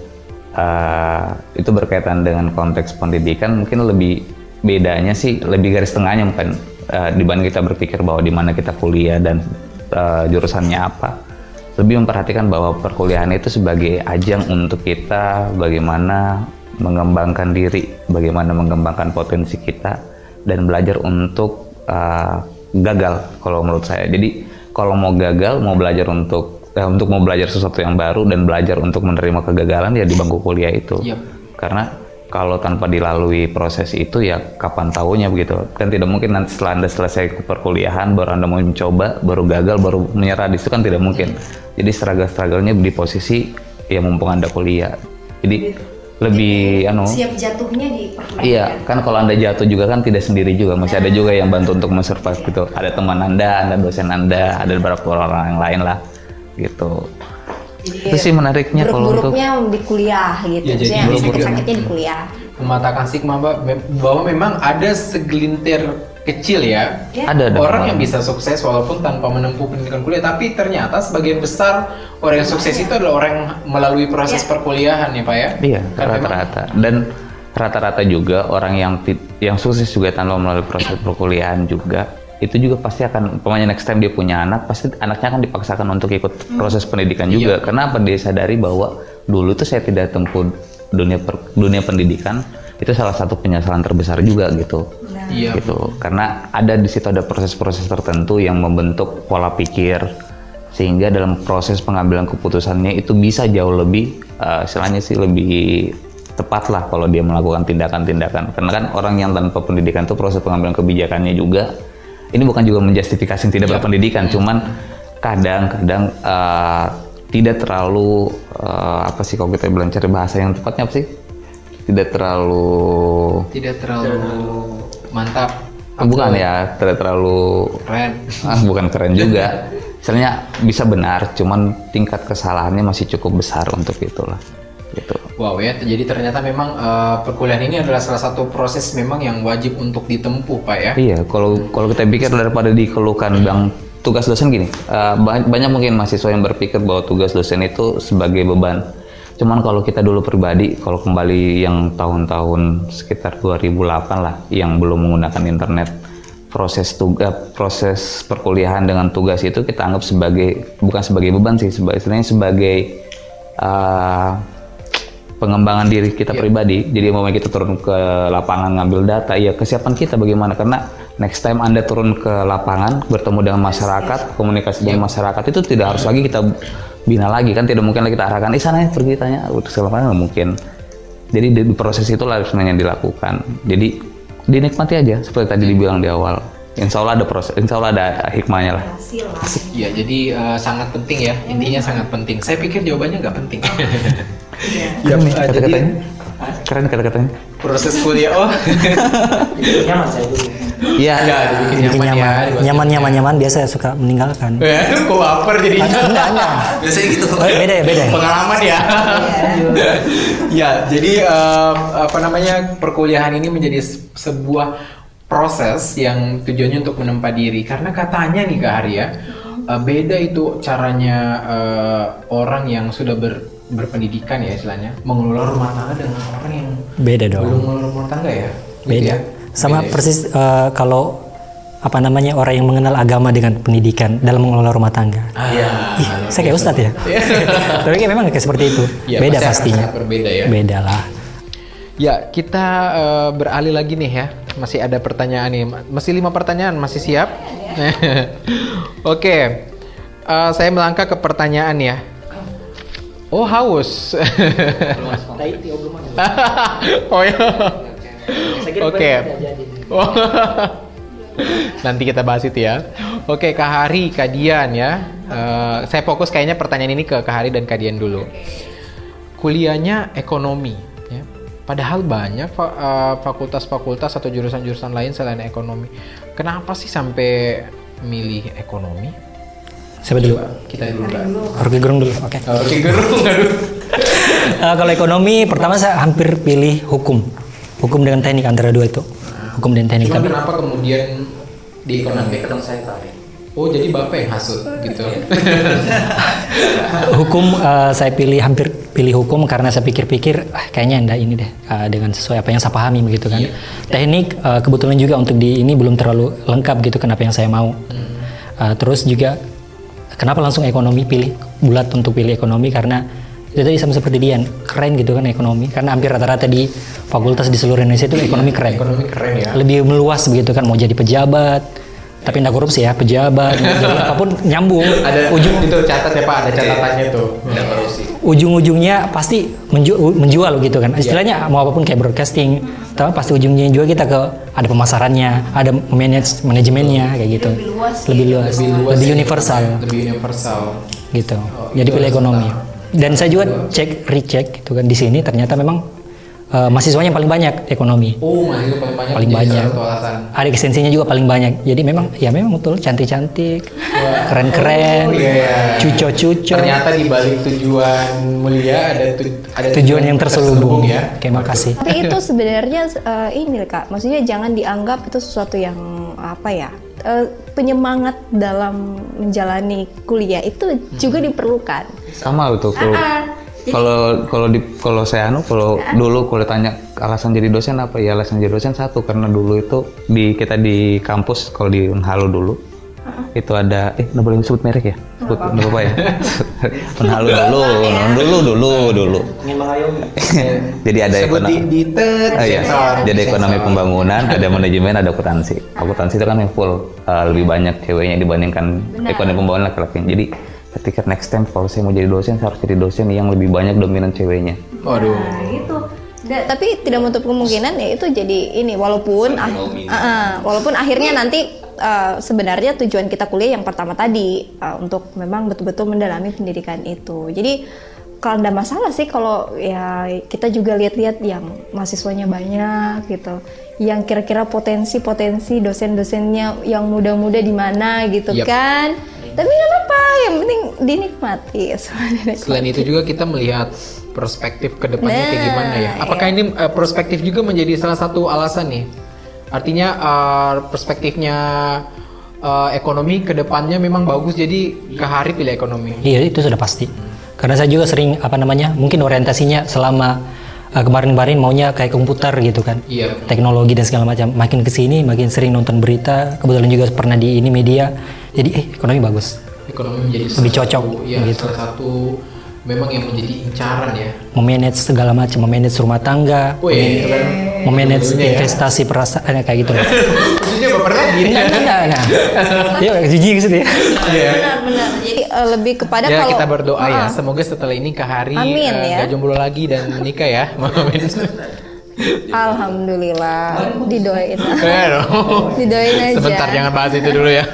eh, itu berkaitan dengan konteks pendidikan mungkin lebih bedanya sih lebih garis tengahnya mungkin eh, dibanding kita berpikir bahwa di mana kita kuliah dan eh, jurusannya apa. Lebih memperhatikan bahwa perkuliahan itu sebagai ajang untuk kita bagaimana mengembangkan diri bagaimana mengembangkan potensi kita dan belajar untuk uh, gagal kalau menurut saya. Jadi kalau mau gagal mau belajar untuk eh, untuk mau belajar sesuatu yang baru dan belajar untuk menerima kegagalan ya di bangku kuliah itu. Yap. karena kalau tanpa dilalui proses itu ya kapan tahunya begitu. Kan tidak mungkin nanti setelah anda selesai perkuliahan baru anda mau mencoba baru gagal baru menyerah di situ kan tidak mungkin. Jadi struggle-strugglenya di posisi ya mumpung anda kuliah. Jadi lebih anu Siap jatuhnya di Iya, kan kalau anda jatuh juga kan tidak sendiri juga, masih ada juga yang bantu untuk mensurvive gitu. Ada teman anda, ada dosen anda, ada beberapa orang yang lain lah. gitu. Jadi Itu sih menariknya kalau untuk buruk-buruknya di kuliah gitu. Ya, jadi buruk-buruk. sakit-sakitnya di kuliah. Mematakan stigma me- bahwa memang ada segelintir kecil ya Ya. ada ada orang yang bisa sukses walaupun tanpa menempuh pendidikan kuliah tapi ternyata sebagian besar orang yang sukses itu adalah orang yang melalui proses Ya. perkuliahan ya Pak ya Iya, Kan rata-rata. Dan rata-rata juga orang yang yang sukses juga tanpa melalui proses perkuliahan juga itu juga pasti akan pemainnya next time dia punya anak pasti anaknya akan dipaksakan untuk ikut proses pendidikan juga Iya. karena apa dia sadari bahwa dulu tuh saya tidak tempuh dunia per- dunia pendidikan itu salah satu penyesalan terbesar juga gitu iya gitu. Karena ada di situ ada proses-proses tertentu yang membentuk pola pikir sehingga dalam proses pengambilan keputusannya itu bisa jauh lebih eh, istilahnya sih lebih tepat lah kalau dia melakukan tindakan-tindakan. Karena kan orang yang tanpa pendidikan itu proses pengambilan kebijakannya juga ini bukan juga menjustifikasi tidak berpendidikan cuman kadang-kadang eh, tidak terlalu eh, apa sih kalau kita bilang cari bahasa yang tepatnya apa sih? Tidak terlalu tidak terlalu mantap. Bukan ya tidak terlalu keren. Ah, bukan keren juga. Misalnya bisa benar cuman tingkat kesalahannya masih cukup besar untuk itulah. Gitu. Wow ya, jadi ternyata memang eh, perkuliahan ini adalah salah satu proses memang yang wajib untuk ditempuh Pak ya. iya kalau kalau kita pikir daripada dikeluhkan bang tugas dosen gini ba- banyak mungkin mahasiswa yang berpikir bahwa tugas dosen itu sebagai beban cuman kalau kita dulu pribadi kalau kembali yang tahun-tahun sekitar 2008 lah yang belum menggunakan internet proses tugas proses perkuliahan dengan tugas itu kita anggap sebagai bukan sebagai beban sih sebagai sebagai eh, pengembangan diri kita pribadi. Jadi mau kita turun ke lapangan ngambil data, ya kesiapan kita bagaimana? Karena next time Anda turun ke lapangan bertemu dengan masyarakat, komunikasi dengan masyarakat itu tidak harus lagi kita bina lagi kan tidak mungkin lagi kita arahkan, eh sana ya pergi tanya, udah ke lapangan nggak mungkin. Jadi di di proses itu lah sebenarnya yang dilakukan. Jadi dinikmati aja seperti tadi dibilang di awal. Insya Allah ada proses, insya Allah ada hikmahnya lah. Ya, jadi eh, sangat penting ya. Intinya sangat penting. Saya pikir jawabannya nggak penting. ya, Keren jadi kata-katanya. Keren kata-katanya. proses kuliah oh. nyaman saya dulu Iya. Ya, dibikin bikin nyaman, ya. nyaman nyaman nyaman nyaman biasa suka meninggalkan Ya, kok baper enggak enggak Biasanya gitu. Oh, beda ya beda ya Pengalaman ya. ya, jadi eh, apa namanya perkuliahan ini menjadi se- sebuah proses yang tujuannya untuk menempa diri. Karena katanya nih Kak Hari ya, eh, beda itu caranya eh, orang yang sudah ber- berpendidikan ya istilahnya mengelola rumah tangga dengan orang yang beda dong belum mengelola rumah tangga ya. Gitu beda ya? sama Beda ya? persis eh, kalau apa namanya orang yang mengenal agama dengan pendidikan dalam mengelola rumah tangga Ah, Ih, saya kayak ustadz ya tapi kayak memang kayak seperti itu Ya, beda pasti pastinya berbeda ya. beda lah Ya, kita eh, beralih lagi nih ya. Masih ada pertanyaan nih. Masih lima pertanyaan, masih siap? Oke, Eh, saya melangkah ke pertanyaan ya. Oh haus. oh ya. Oke. Oh. Nanti kita bahas itu ya. Oke, Kak Hari, Kak Dian ya. Eh, saya fokus kayaknya pertanyaan ini ke Kak Hari dan Kak Dian dulu kuliahnya ekonomi ya. Padahal banyak eh, fakultas-fakultas atau jurusan-jurusan lain selain ekonomi. Kenapa sih sampai milih ekonomi? Siapa dulu? Kita dulu. Kak. Rocky Gerung dulu oke. Oke, gerung aduh. Eh, kalau ekonomi pertama saya hampir pilih hukum. Hukum dengan teknik antara dua itu. Hukum dan teknik. Cuma tapi kenapa kemudian di ekonomi? saya Oh, jadi Bapak yang hasut gitu. hukum eh, saya pilih hampir pilih hukum karena saya pikir-pikir ah, kayaknya enggak ini deh eh, dengan sesuai apa yang saya pahami begitu kan. Teknik eh, kebetulan juga untuk di ini belum terlalu lengkap gitu kenapa yang saya mau. Eh, terus juga kenapa langsung ekonomi pilih bulat untuk pilih ekonomi? Karena itu tadi sama seperti Dian keren gitu kan ekonomi. Karena hampir rata-rata di fakultas di seluruh Indonesia itu ekonomi keren. ekonomi keren ya. lebih meluas begitu kan mau jadi pejabat tapi enggak korupsi ya pejabat apa pun nyambung. Ada ujung itu catat ya Pak, ada catatannya tuh. ujung-ujungnya pasti menju- menjual gitu kan. Istilahnya mau apa pun kayak broadcasting tapi pasti ujungnya juga kita ke ada pemasarannya ada manage manajemennya kayak gitu. Lebih luas lebih luas. Lebih, luas ya, universal. Lebih universal. gitu. Jadi pilih ekonomi. Dan saya juga cek recheck gitu kan. Di sini ternyata memang eh, mahasiswanya paling banyak ekonomi. Oh, masih paling banyak. Paling jadi banyak. Ada ekstensinya juga paling banyak. Jadi memang ya memang betul cantik-cantik, keren-keren, Oh, iya. cuco-cuco. Ternyata di balik tujuan mulia ada tu- ada Tujuan yang terselubung ya. Terima kasih. Tapi itu sebenarnya eh, ini kak, maksudnya jangan dianggap itu sesuatu yang apa ya eh, penyemangat dalam menjalani kuliah itu juga diperlukan. sama betul kalau kalau kalau di kalau saya anu kalau dulu kalau ditanya alasan jadi dosen apa? Ya alasan jadi dosen satu karena dulu itu di kita di kampus kalau di Unhalo dulu itu ada eh nggak boleh sebut merek ya? Sebut nggak apa ya? Unhalo dulu dulu dulu dulu. Jadi ada di, ekonomi. di Oh iya, sensor. jadi ekonomi pembangunan, ada manajemen, ada akuntansi. Akuntansi itu kan yang full uh, lebih banyak ceweknya dibandingkan ekonomi pembangunan laki-laki. Jadi ketika next time kalau saya mau jadi dosen, saya harus jadi dosen yang lebih banyak dominan ceweknya. Waduh. Nah, itu. Da- tapi tidak menutup kemungkinan ya itu jadi ini walaupun ah, ah, walaupun akhirnya nanti uh, sebenarnya tujuan kita kuliah yang pertama tadi uh, untuk memang betul-betul mendalami pendidikan itu. Jadi kalau ada masalah sih kalau ya kita juga lihat-lihat yang mahasiswanya banyak gitu. Yang kira-kira potensi-potensi dosen-dosennya yang muda-muda di mana gitu Yap. kan. Tapi nggak apa-apa, yang penting dinikmati. Selain itu juga kita melihat perspektif ke depannya kayak Nah, gimana ya. Apakah ini uh, perspektif juga menjadi salah satu alasan nih? Artinya uh, perspektifnya uh, ekonomi ke depannya memang bagus jadi ke hari pilih ekonomi. Iya itu sudah pasti. Karena saya juga sering apa namanya mungkin orientasinya selama uh, kemarin-kemarin maunya kayak komputer gitu kan. Iya. Teknologi dan segala macam. Makin ke sini makin sering nonton berita. Kebetulan juga pernah di ini media. Jadi eh ekonomi bagus. Ekonomi menjadi Lebih salah cocok, satu- ya, gitu. salah satu memang yang menjadi incaran ya. Memanage segala macam, memanage rumah tangga, Wih, itu kan. memanage Tentunya ya. investasi perasaan kayak gitu. Khususnya bapak lagi. Enggak, enggak, enggak. Iya, jijik gitu ya. Benar-benar. Jadi eh, lebih kepada Ya kalau kita berdoa ya, Ah, semoga setelah ini Kak Hari Amin, eh, ya. nggak jomblo lagi dan menikah ya. Amin. Alhamdulillah didoain. Didoain aja. Sebentar jangan bahas itu dulu ya.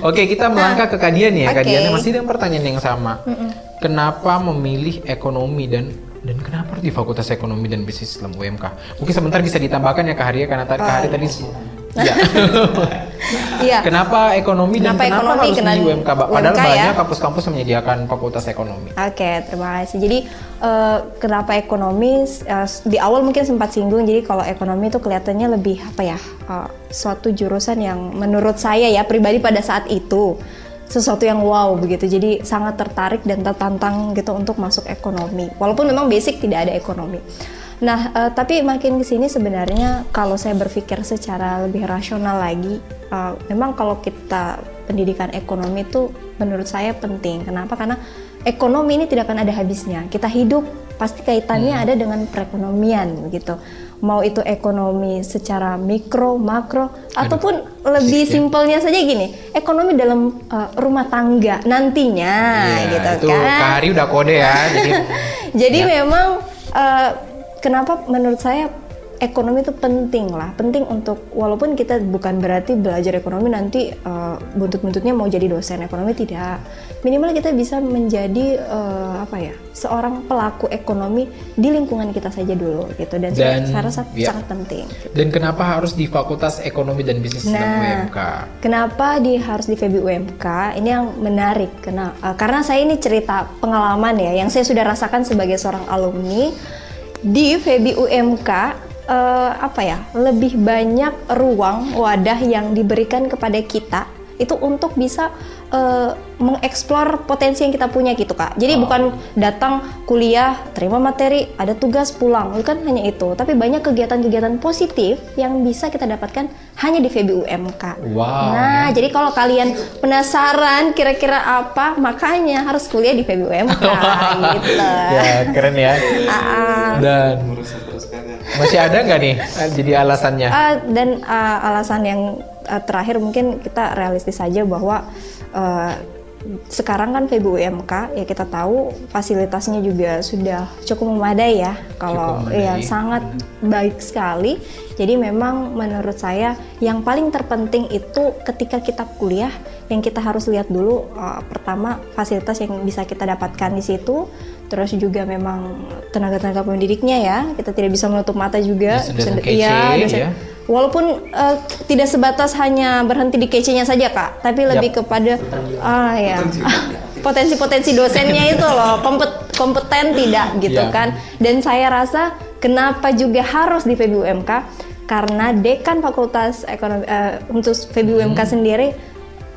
Oke, kita melangkah ke Kadian ya. Oke. Kadian masih dengan pertanyaan yang sama. Kenapa memilih ekonomi dan dan kenapa di Fakultas Ekonomi dan Bisnis Islam UMK? Mungkin sebentar bisa ditambahkan ya Kak Hari ya, karena tadi Kak Hari tadi Iya. Iya. kenapa ekonomi dan Kenapa kenapa ekonomi, harus di kenapa UMK? Padahal UMK ya? banyak kampus-kampus menyediakan fakultas ekonomi. Oke, terima kasih. Jadi eh, kenapa ekonomi eh, di awal mungkin sempat singgung. Jadi kalau ekonomi itu kelihatannya lebih apa ya? eh, suatu jurusan yang menurut saya ya pribadi pada saat itu sesuatu yang wow begitu. Jadi sangat tertarik dan tertantang gitu untuk masuk ekonomi. Walaupun memang basic tidak ada ekonomi. Nah, eh, tapi makin ke sini sebenarnya kalau saya berpikir secara lebih rasional lagi, eh, memang kalau kita pendidikan ekonomi itu menurut saya penting. Kenapa? Karena ekonomi ini tidak akan ada habisnya. Kita hidup pasti kaitannya ada dengan perekonomian gitu. Mau itu ekonomi secara mikro, makro, ataupun lebih simpelnya saja gini, ekonomi dalam eh, rumah tangga nantinya Iya, gitu itu kan. Kak Hari udah kode ya. Jadi Jadi Ya. memang eh, kenapa menurut saya ekonomi itu penting lah, penting untuk walaupun kita bukan berarti belajar ekonomi nanti eh, buntut-buntutnya mau jadi dosen ekonomi tidak. Minimal kita bisa menjadi eh, apa ya seorang pelaku ekonomi di lingkungan kita saja dulu gitu dan, Dan, saya rasa ya. sangat penting. Dan kenapa harus di Fakultas Ekonomi dan Bisnis Nah, UMK? Kenapa di harus di FEBI UMK? Ini yang menarik. Kena, eh, karena saya ini cerita pengalaman ya, yang saya sudah rasakan sebagai seorang alumni di FEBI UMK. eh, apa ya? Lebih banyak ruang wadah yang diberikan kepada kita itu untuk bisa eh, mengeksplor potensi yang kita punya gitu kak. Jadi bukan datang kuliah, terima materi, ada tugas pulang, bukan hanya itu. Tapi banyak kegiatan-kegiatan positif yang bisa kita dapatkan hanya di FEBI UMK. Wow. Nah, jadi kalau kalian penasaran kira-kira apa, makanya harus kuliah di FEBI UMK gitu. Ya keren ya. Dan masih ada nggak nih eh, jadi alasannya? Ah, dan ah, alasan yang ah, terakhir mungkin kita realistis saja bahwa ah, sekarang kan FEBU UMK ya kita tahu fasilitasnya juga sudah cukup memadai ya. Kalau memadai. ya sangat baik sekali. Jadi memang menurut saya yang paling terpenting itu ketika kita kuliah yang kita harus lihat dulu uh, pertama fasilitas yang bisa kita dapatkan di situ terus juga memang tenaga-tenaga pendidiknya ya kita tidak bisa menutup mata juga Dosen-dosen Dosen- kece, iya, dosen- ya. walaupun eh, tidak sebatas hanya berhenti di kece-nya saja kak tapi lebih kepada ah ya potensi-potensi dosennya itu loh kompet- kompeten tidak gitu Ya. kan dan saya rasa kenapa juga harus di PBUMK karena dekan Fakultas Ekonomi eh, untuk PBUMK Hmm. sendiri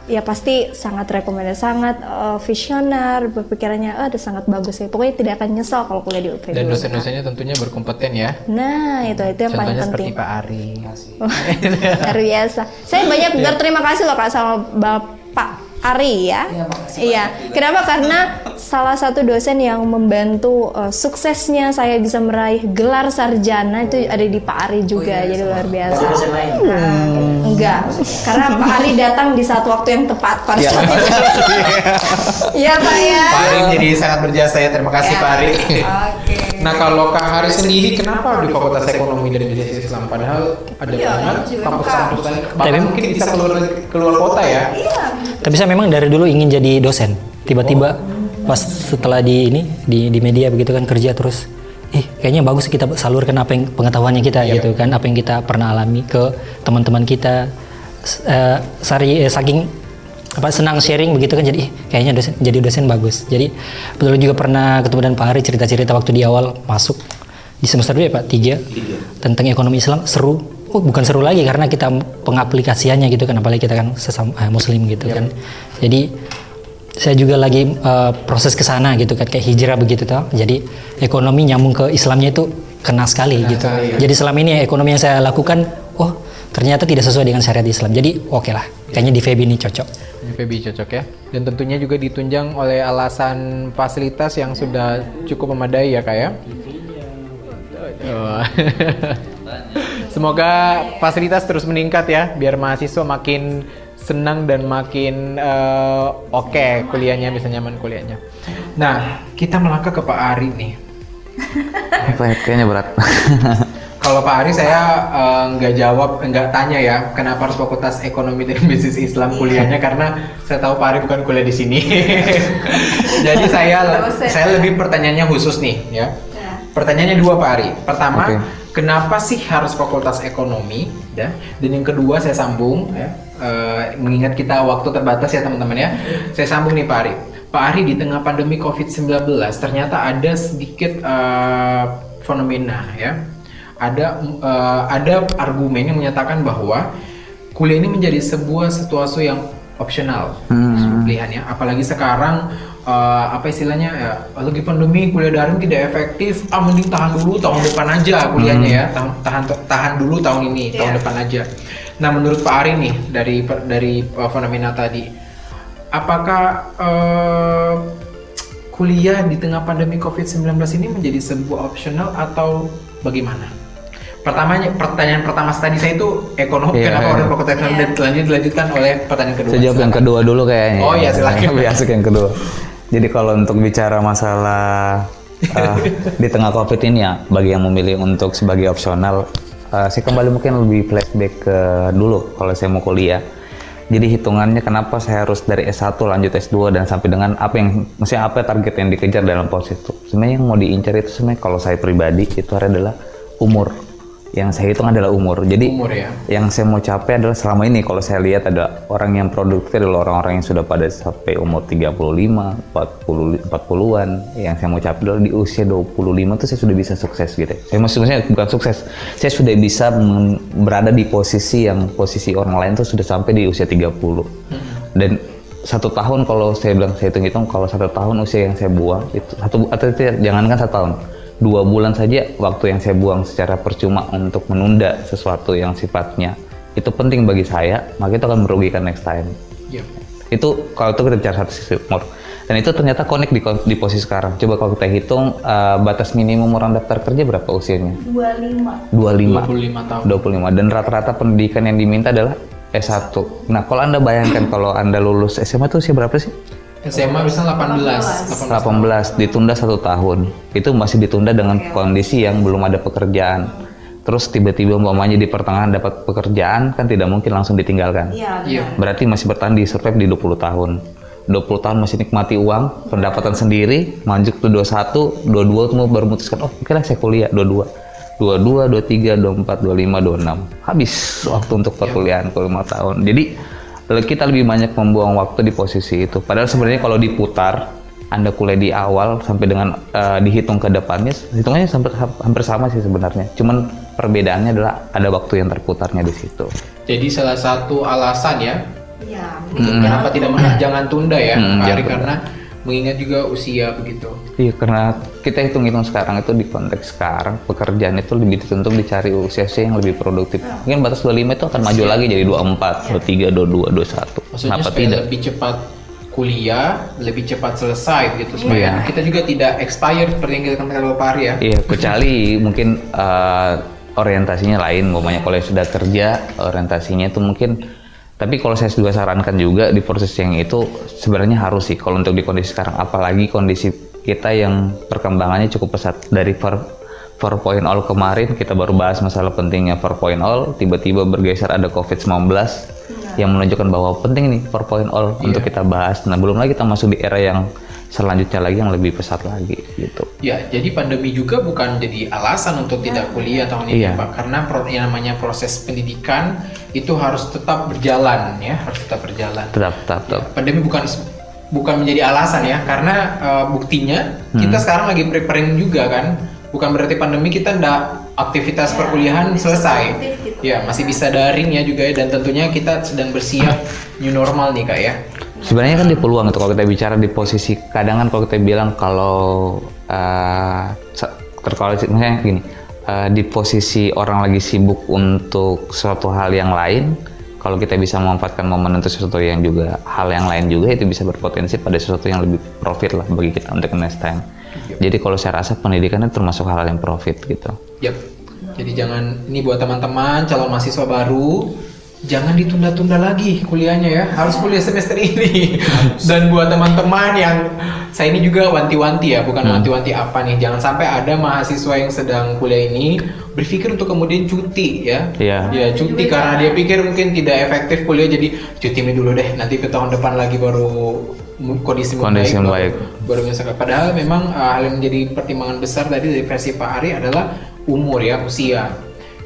ya pasti sangat rekomendasi sangat eh, visioner berpikirannya ah, udah sangat bagus ya pokoknya tidak akan nyesal kalau kuliah di PBUMK Dan dosen-dosennya tentunya berkompeten ya. nah itu itu yang paling Contohnya penting. seperti Pak Ari. luar biasa. Saya banyak berterima kasih loh kak sama bapak Ari ya? Iya kenapa? Karena salah satu dosen yang membantu eh, suksesnya saya bisa meraih gelar sarjana itu ada di Pak Ari juga jadi luar biasa. Hmm, enggak. Karena Pak Ari datang di saat waktu yang tepat pada saat itu iya Pak ya. Pak Ari menjadi sangat berjasa ya. Terima kasih Ya. Pak Ari. oke Nah kalau Kak Hari sendiri kenapa di Fakultas Ekonomi dan Bisnis Islam? Padahal ada Iya, banyak juga kampus-kampus lain. Bahkan Tapi- mungkin bisa keluar keluar kota ya. Tapi saya memang dari dulu ingin jadi dosen. Tiba-tiba pas setelah di ini di di media begitu kan kerja terus ih kayaknya bagus kita salurkan apa yang pengetahuannya kita gitu kan apa yang kita pernah alami ke teman-teman kita. Eh, sari eh, saking apa senang sharing begitu kan? Jadi kayaknya dosen jadi dosen bagus. Jadi betul juga pernah ketemu dengan Pak Hari cerita-cerita waktu di awal masuk di semester 2 ya Pak? Tiga. Tentang ekonomi Islam seru. Oh bukan seru lagi karena kita pengaplikasiannya gitu kan apalagi kita kan sesama eh, muslim gitu kan. Jadi saya juga lagi eh, proses ke sana gitu kan kayak hijrah begitu toh. Jadi ekonomi nyambung ke Islamnya itu kena sekali gitu. sekali, ya. jadi selama ini ya, ekonomi yang saya lakukan oh ternyata tidak sesuai dengan syariat Islam. Jadi oke lah kayaknya di FEB ini cocok PB cocok ya. Dan tentunya juga ditunjang oleh alasan fasilitas yang sudah cukup memadai ya kak ya. Oh. Semoga fasilitas terus meningkat ya, biar mahasiswa makin senang dan makin eh, oke kuliahnya, bisa nyaman kuliahnya. Nah, kita melangkah ke Pak Ari nih. Ya? Kayaknya berat. Kalau Pak Ari saya eh, nggak jawab, nggak tanya ya, kenapa harus Fakultas Ekonomi dan Bisnis Islam kuliahnya karena saya tahu Pak Ari bukan kuliah di sini. Jadi saya saya lebih pertanyaannya khusus nih ya. Pertanyaannya dua Pak Ari. Pertama, Oke. kenapa sih harus Fakultas Ekonomi? Ya. Dan yang kedua saya sambung ya, eh, mengingat kita waktu terbatas ya teman-teman ya. Saya sambung nih Pak Ari. Pak Ari di tengah pandemi COVID-19 ternyata ada sedikit eh, fenomena ya. Ada eh, ada argumen yang menyatakan bahwa kuliah ini menjadi sebuah situasi yang opsional Hmm. pilihannya. Apalagi sekarang eh, apa istilahnya ya lagi pandemi kuliah daring tidak efektif. Ah mending tahan dulu tahun depan aja kuliahnya ya. Tahan tahan tahan dulu tahun ini tahun depan aja. Nah menurut Pak Ari nih dari dari eh, fenomena tadi apakah eh, kuliah di tengah pandemi COVID-19 ini menjadi sebuah opsional atau bagaimana? Pertamanya pertanyaan pertama tadi saya itu ekonomi Iya, kenapa iya. orang fakultas ekonomi dan lanjut dilanjutkan oleh pertanyaan kedua. Saya jawab yang kedua dulu kayaknya. Oh iya, silakan. Lebih asik yang kedua. Jadi kalau untuk bicara masalah eh, di tengah covid ini ya, bagi yang memilih untuk sebagai opsional, eh, saya kembali mungkin lebih flashback ke dulu kalau saya mau kuliah. Jadi hitungannya kenapa saya harus dari S1 lanjut S2 dan sampai dengan apa yang, maksudnya apa target yang dikejar dalam pos itu. Sebenarnya yang mau diincar itu sebenarnya kalau saya pribadi itu adalah umur. Yang saya hitung adalah umur. Jadi Umur ya. yang saya mau capai adalah selama ini kalau saya lihat ada orang yang produktif adalah orang-orang yang sudah pada sampai umur 35, 40 40-an. Yang saya mau capai adalah di usia 25 itu saya sudah bisa sukses gitu. Saya maksudnya bukan sukses. Saya sudah bisa berada di posisi yang posisi orang lain tuh sudah sampai di usia 30. Dan satu tahun kalau saya bilang saya hitung-hitung kalau satu tahun usia yang saya buang itu satu atau jangankan satu tahun dua bulan saja waktu yang saya buang secara percuma untuk menunda sesuatu yang sifatnya. Itu penting bagi saya maka itu akan merugikan next time. Iya. itu kalau itu kita bicara satu sisi umur. Dan itu ternyata connect di, di posisi sekarang. Coba kalau kita hitung eh, batas minimum orang daftar kerja berapa usianya? 25 25 25 tahun. 25 dan rata-rata pendidikan yang diminta adalah S1 nah kalau anda bayangkan kalau anda lulus SMA itu usia berapa sih SMA bisa 18. 18 ditunda satu tahun itu masih ditunda dengan kondisi yang belum ada pekerjaan terus tiba-tiba umpamanya di pertengahan dapat pekerjaan kan tidak mungkin langsung ditinggalkan Iya Iya. berarti masih bertahan di survive di 20 tahun 20 tahun masih nikmati uang, pendapatan sendiri, maju ke 21, 22 tuh mau baru memutuskan, oh oke lah saya kuliah 22. 22, 23, 24, 25, 26. Habis waktu untuk perkuliahan ke 5 tahun. Jadi kita lebih banyak membuang waktu di posisi itu. Padahal sebenarnya kalau diputar, anda kuliah di awal sampai dengan uh, dihitung ke depannya, hitungannya hampir, hampir sama sih sebenarnya. Cuman perbedaannya adalah ada waktu yang terputarnya di situ. Jadi salah satu alasan ya, Ya, hmm. kenapa tidak menang jangan tunda ya, Hmm, Pak Ari, jangan karena mengingat juga usia begitu. Iya, karena kita hitung-hitung sekarang itu di konteks sekarang pekerjaan itu lebih dituntut dicari usia-usia yang lebih produktif. Mungkin batas 25 itu akan maju lagi jadi 24, 23, 22, 21. Maksudnya Kenapa supaya tidak? lebih cepat kuliah, lebih cepat selesai gitu supaya Iya. kita juga tidak expired seperti yang kita katakan Bapak Ari ya. Iya, kecuali mungkin eh, orientasinya lain, umpamanya kalau yang sudah kerja, orientasinya itu mungkin tapi kalau saya juga sarankan juga di proses yang itu sebenarnya harus sih. Kalau untuk di kondisi sekarang apalagi kondisi kita yang perkembangannya cukup pesat. Dari 4 4.0 kemarin kita baru bahas masalah pentingnya 4.0 tiba-tiba bergeser ada COVID-19 yang menunjukkan bahwa penting nih 4.0 untuk kita bahas. Nah belum lagi kita masuk di era yang selanjutnya lagi yang lebih pesat lagi gitu Ya, jadi pandemi juga bukan jadi alasan untuk tidak kuliah tahun ini Iya. Pak, karena pro- yang namanya proses pendidikan itu harus tetap berjalan ya, harus tetap berjalan. tetap tetap, tetap. Pandemi bukan bukan menjadi alasan ya, karena eh, buktinya kita sekarang lagi preparing juga kan, bukan berarti pandemi kita ndak aktivitas perkuliahan selesai. gitu. Ya, masih bisa daring ya juga ya, dan tentunya kita sedang bersiap new normal nih kak ya. Sebenarnya kan di peluang itu kalau kita bicara di posisi kadang kan kalau kita bilang kalau uh, terkala misalnya gini uh, di posisi orang lagi sibuk untuk suatu hal yang lain kalau kita bisa memanfaatkan momen untuk sesuatu yang juga hal yang lain juga itu bisa berpotensi pada sesuatu yang lebih profit lah bagi kita untuk next time. Jadi kalau saya rasa pendidikan itu termasuk hal yang profit gitu. Yap. Jadi jangan ini buat teman-teman calon mahasiswa baru jangan ditunda-tunda lagi kuliahnya ya. Harus kuliah semester ini. Dan buat teman-teman yang saya ini juga wanti-wanti ya, bukan wanti-wanti apa nih. Jangan sampai ada mahasiswa yang sedang kuliah ini berpikir untuk kemudian cuti ya. Iya. Ya cuti karena dia pikir mungkin tidak efektif kuliah jadi cuti ini dulu deh. Nanti ke tahun depan lagi baru kondisi membaik, Kondisi baru- membaik. baru misalkan padahal memang uh, hal yang menjadi pertimbangan besar tadi dari versi Pak Ari adalah umur ya usia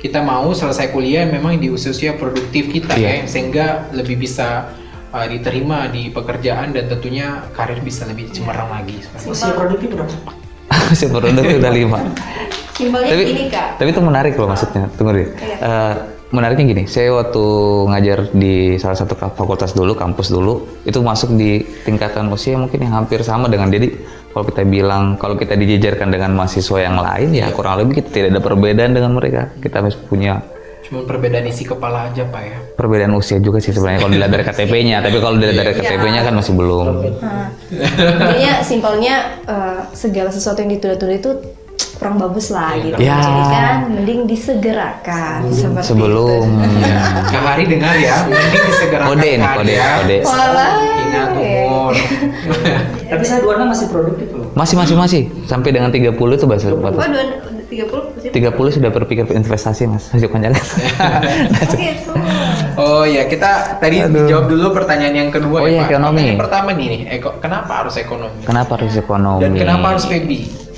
kita mau selesai kuliah memang di usia-usia produktif kita Iya. ya sehingga lebih bisa uh, diterima di pekerjaan dan tentunya karir bisa lebih cemerlang lagi Usia produktif berapa? si produk itu udah lima. Simpelnya tapi gini kak. tapi itu menarik loh maksudnya tunggu deh Iya. Menariknya gini saya waktu ngajar di salah satu fakultas dulu kampus dulu itu masuk di tingkatan usia mungkin yang hampir sama dengan jadi kalau kita bilang kalau kita dijejerkan dengan mahasiswa yang lain ya kurang lebih kita tidak ada perbedaan dengan mereka. Kita masih punya cuma perbedaan isi kepala aja Pak ya. perbedaan usia juga sih sebenarnya kalau dilihat dari KTP-nya tapi kalau dilihat dari KTP-nya kan masih belum. Nah, intinya simpelnya eh, segala sesuatu yang ditunda-tunda itu kurang bagus lah gitu. Ya. Jadi kan mending disegerakan seperti sebelum Kak Hari dengar ya mending disegerakan kode nih kode karya. kode itu. Walah. ingat umur Tapi saya dua masih produktif loh. masih masih masih sampai dengan 30 itu bahasa Oh, tiga puluh pasti. 30 sudah berpikir investasi mas masih panjang Oh gitu. Oh ya, kita tadi dijawab dulu pertanyaan yang kedua Oh ya, iya, Pak. ekonomi. Pertanyaan pertama nih, nih, eko- kenapa harus ekonomi? kenapa harus ekonomi Dan kenapa harus PB?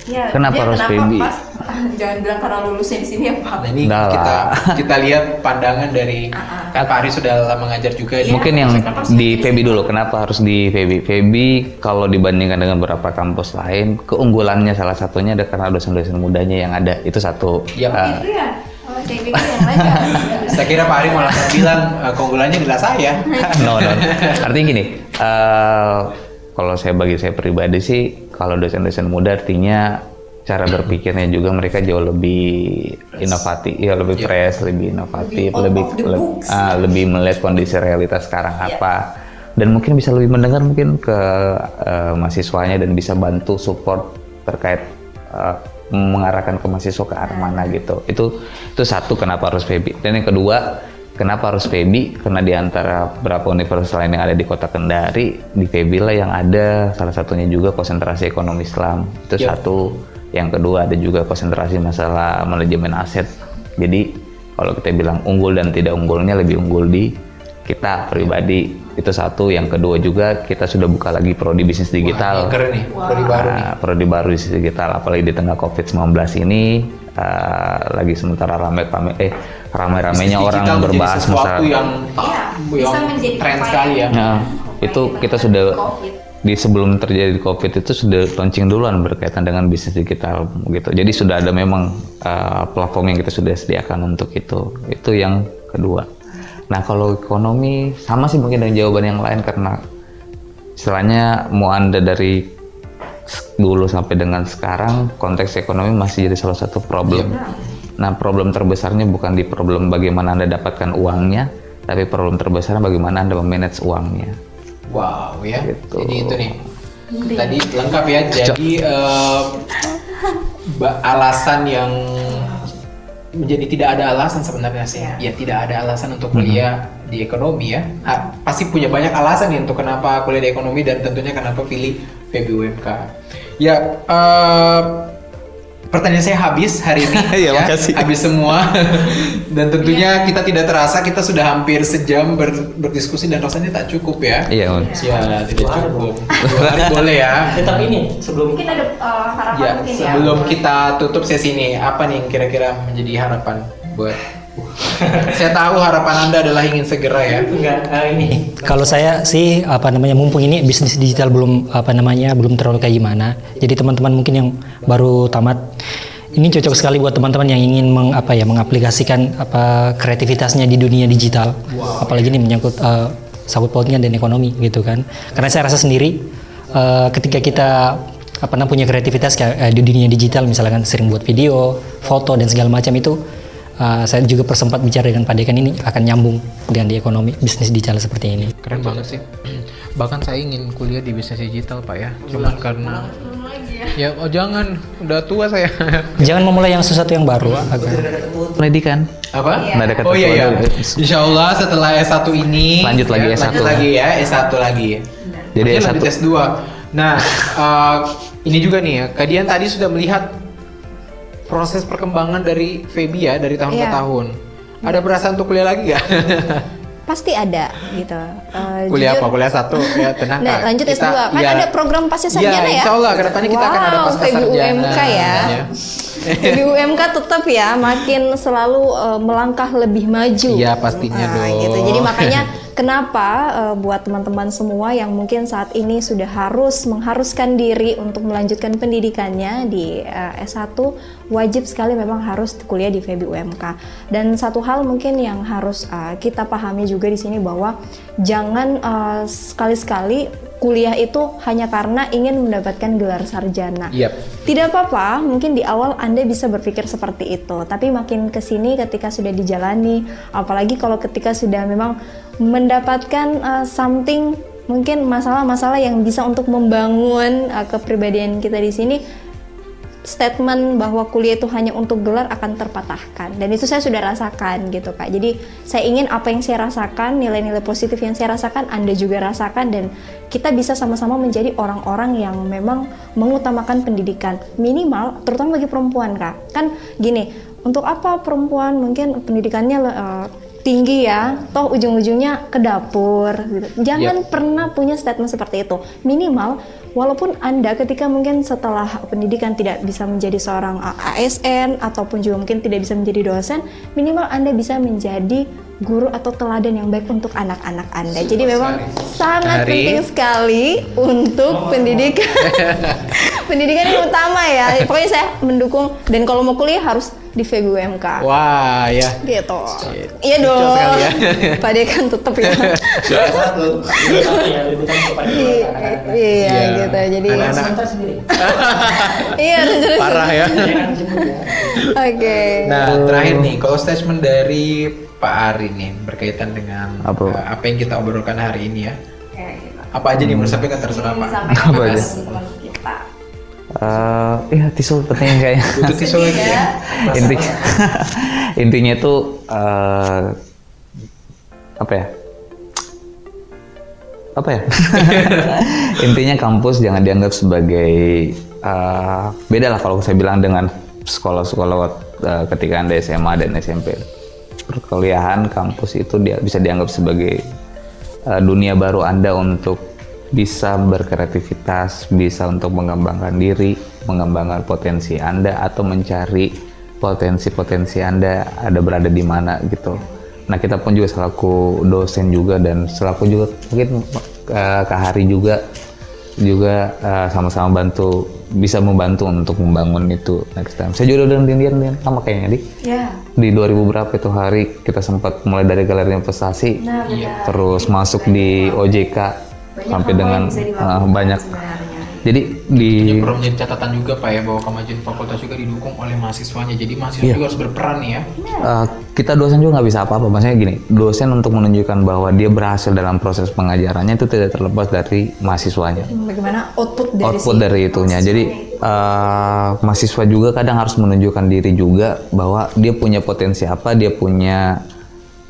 Ya, Kenapa dia harus baby? pas- Jangan bilang karena lulusnya di sini ya Pak. Nah ini Udah lah. kita kita lihat pandangan dari kan Pak Ari sudah lama mengajar juga. di- Mungkin yang Kenapa sih? di FEBI dulu, kenapa harus di FEBI? FEBI kalau dibandingkan dengan beberapa kampus lain, keunggulannya salah satunya ada karena dosen-dosen mudanya yang ada, itu satu. Iya. Ah, Itu ya. Oh, saya pikir yang lain ya. Saya kira Pak Ari malah bilang eh, keunggulannya adalah saya. no, no. Artinya gini, eh, kalau saya bagi saya pribadi sih, kalau dosen-dosen muda artinya cara berpikirnya juga mereka jauh lebih inovatif, ya lebih Iya. fresh, lebih inovatif, Lebih lebih le- ah, lebih melihat kondisi realitas sekarang Iya. apa, dan mungkin bisa lebih mendengar mungkin ke eh, mahasiswanya dan bisa bantu support terkait eh, mengarahkan ke mahasiswa ke arah mana gitu. Itu itu satu kenapa harus FEBI. Dan yang kedua Kenapa harus FEBI? Karena di antara beberapa universitas lain yang ada di kota Kendari, di FEBI lah yang ada salah satunya juga konsentrasi ekonomi Islam. Itu Ya. satu. Yang kedua ada juga konsentrasi masalah manajemen aset. Jadi kalau kita bilang unggul dan tidak unggulnya lebih unggul di kita pribadi itu satu yang kedua juga kita sudah buka lagi prodi bisnis digital Wah, keren nih, prodi baru nih. Prodi baru bisnis digital apalagi di tengah covid 19 ini eh, lagi sementara rame-rame eh rame-ramenya Bisnis orang berbahas masalah yang Iya, yang bisa menjadi tren sekali ya. Nah, itu kita sudah di sebelum terjadi COVID itu sudah launching duluan berkaitan dengan bisnis digital gitu. Jadi sudah ada memang uh, platform yang kita sudah sediakan untuk itu. Itu yang kedua. Nah, kalau ekonomi sama sih mungkin dengan jawaban yang lain karena istilahnya mau Anda dari dulu sampai dengan sekarang konteks ekonomi masih jadi salah satu problem. Nah, problem terbesarnya bukan di problem bagaimana Anda dapatkan uangnya, tapi problem terbesarnya bagaimana Anda memanage uangnya. Wow ya. Gitu. Jadi itu nih. Tadi lengkap ya. Jadi eh, ba- alasan yang menjadi tidak ada alasan sebenarnya sih. Ya tidak ada alasan untuk kuliah di ekonomi ya. Ah, pasti punya banyak alasan nih untuk kenapa kuliah di ekonomi dan tentunya kenapa pilih FEBUMK. Ya eh, pertanyaan saya habis hari ini Iya, makasih. habis semua dan tentunya kita tidak terasa kita sudah hampir sejam ber- berdiskusi dan rasanya tak cukup ya. Iya, Mun. Ya, tidak cukup. Hari boleh ya. Eh tapi ini sebelum Mungkin ada uh, harapan Ya, mungkin ya. sebelum kita tutup sesi ini, apa nih yang kira-kira menjadi harapan buat Saya tahu harapan Anda adalah ingin segera ya. enggak eh, ini Kalau saya sih apa namanya mumpung ini bisnis digital belum apa namanya belum terlalu kayak gimana. Jadi teman-teman mungkin yang baru tamat ini cocok sekali buat teman-teman yang ingin meng, apa ya mengaplikasikan apa kreativitasnya di dunia digital. Apalagi ini menyangkut eh, sangkut pautnya dan ekonomi gitu kan. Karena saya rasa sendiri eh, ketika kita apa namanya punya kreativitas kayak eh, di dunia digital misalkan sering buat video, foto dan segala macam itu Uh, saya juga persempat bicara dengan Pak Dekan ini akan nyambung dengan di ekonomi bisnis digital seperti ini. Keren banget sih. Bahkan saya ingin kuliah di bisnis digital, Pak ya. Cuman karena ya oh jangan, udah tua saya. Jangan memulai yang sesuatu yang baru agar Pendidikan. Apa? Nggak ada kata Oh iya iya. Insya Allah setelah S1 ini Lanjut lagi ya, S1. Lanjut lagi ya S1 lagi. Jadi Mungkin S1. lanjut S2. Nah, eh, ini juga nih ya. Kalian tadi sudah melihat proses perkembangan dari Feby ya dari tahun ke Iya. tahun. Ada perasaan untuk kuliah lagi gak? Pasti ada gitu. Uh, kuliah jujur- apa? Kuliah satu ya tenang Nah, lanjut Kita- S2. Kan iya. ada program pasca sarjana ya? Insya Allah ke depannya kita akan ada Wow, pasca sarjana. ya. PBUMK tetap ya makin selalu uh, melangkah lebih maju. Iya, pastinya Nah, dong. Gitu. Jadi makanya kenapa uh, buat teman-teman semua yang mungkin saat ini sudah harus mengharuskan diri untuk melanjutkan pendidikannya di uh, S1 wajib sekali memang harus kuliah di FEBUMK. Dan satu hal mungkin yang harus uh, kita pahami juga di sini bahwa jangan uh, sekali-sekali kuliah itu hanya karena ingin mendapatkan gelar sarjana. Yap. Tidak apa-apa, mungkin di awal Anda bisa berpikir seperti itu, tapi makin ke sini ketika sudah dijalani, apalagi kalau ketika sudah memang mendapatkan uh, something mungkin masalah-masalah yang bisa untuk membangun uh, kepribadian kita di sini. Statement bahwa kuliah itu hanya untuk gelar akan terpatahkan. Dan itu saya sudah rasakan gitu kak. Jadi saya ingin apa yang saya rasakan nilai-nilai positif yang saya rasakan anda juga rasakan. Dan kita bisa sama-sama menjadi orang-orang yang memang mengutamakan pendidikan. Minimal terutama bagi perempuan kak. Kan gini untuk apa perempuan mungkin pendidikannya eh, tinggi ya, toh ujung-ujungnya ke dapur. Gitu. Jangan pernah punya statement seperti itu. Minimal, walaupun anda ketika mungkin setelah pendidikan tidak bisa menjadi seorang ASN ataupun juga mungkin tidak bisa menjadi dosen, minimal anda bisa menjadi guru atau teladan yang baik untuk anak-anak anda. Jadi memang sangat Hari- penting sekali untuk pendidikan. pendidikan yang utama ya. Pokoknya saya mendukung dan kalau mau kuliah harus di FEBUMK Wah ya. gitu. Iya dong. sekali ya. Pak Dekan tetap ya. ya iya Iya. gitu. Jadi Anak-anak. sendiri iya terus. Parah ya. Oke. Nah, terakhir nih, kalau statement dari Pak Ari nih berkaitan dengan Apa? eh, apa yang kita obrolkan hari ini ya. Apa aja nih mau disampaikan terserah Pak. Apa aja? kita. Eh, iya tisu penting kayaknya. Butuh tisu lagi ya. Inti intinya itu eh, apa ya? Apa ya? intinya kampus jangan dianggap sebagai eh, beda lah kalau saya bilang dengan sekolah-sekolah eh, ketika anda SMA dan SMP. perkuliahan kampus itu dia bisa dianggap sebagai uh, dunia baru anda untuk bisa berkreativitas bisa untuk mengembangkan diri mengembangkan potensi anda atau mencari potensi-potensi anda ada berada di mana gitu nah kita pun juga selaku dosen juga dan selaku juga mungkin uh, Kak Hari juga juga uh, sama-sama bantu bisa membantu untuk membangun itu next time. Saya juga udah Dindian Dindian sama kayaknya di Ya. di 2000 berapa itu hari kita sempat mulai dari galeri investasi Nah, benar. terus masuk di OJK Banyak sampai dengan uh, banyak sebenarnya. jadi di Ini perlu menjadi catatan juga Pak ya bahwa kemajuan fakultas juga didukung oleh mahasiswanya. Jadi mahasiswa Iya. juga harus berperan ya. uh, kita dosen juga nggak bisa apa-apa maksudnya gini dosen untuk menunjukkan bahwa dia berhasil dalam proses pengajarannya itu tidak terlepas dari mahasiswanya Bagaimana output dari output si dari itunya. Jadi uh, mahasiswa juga kadang harus menunjukkan diri juga bahwa dia punya potensi apa, dia punya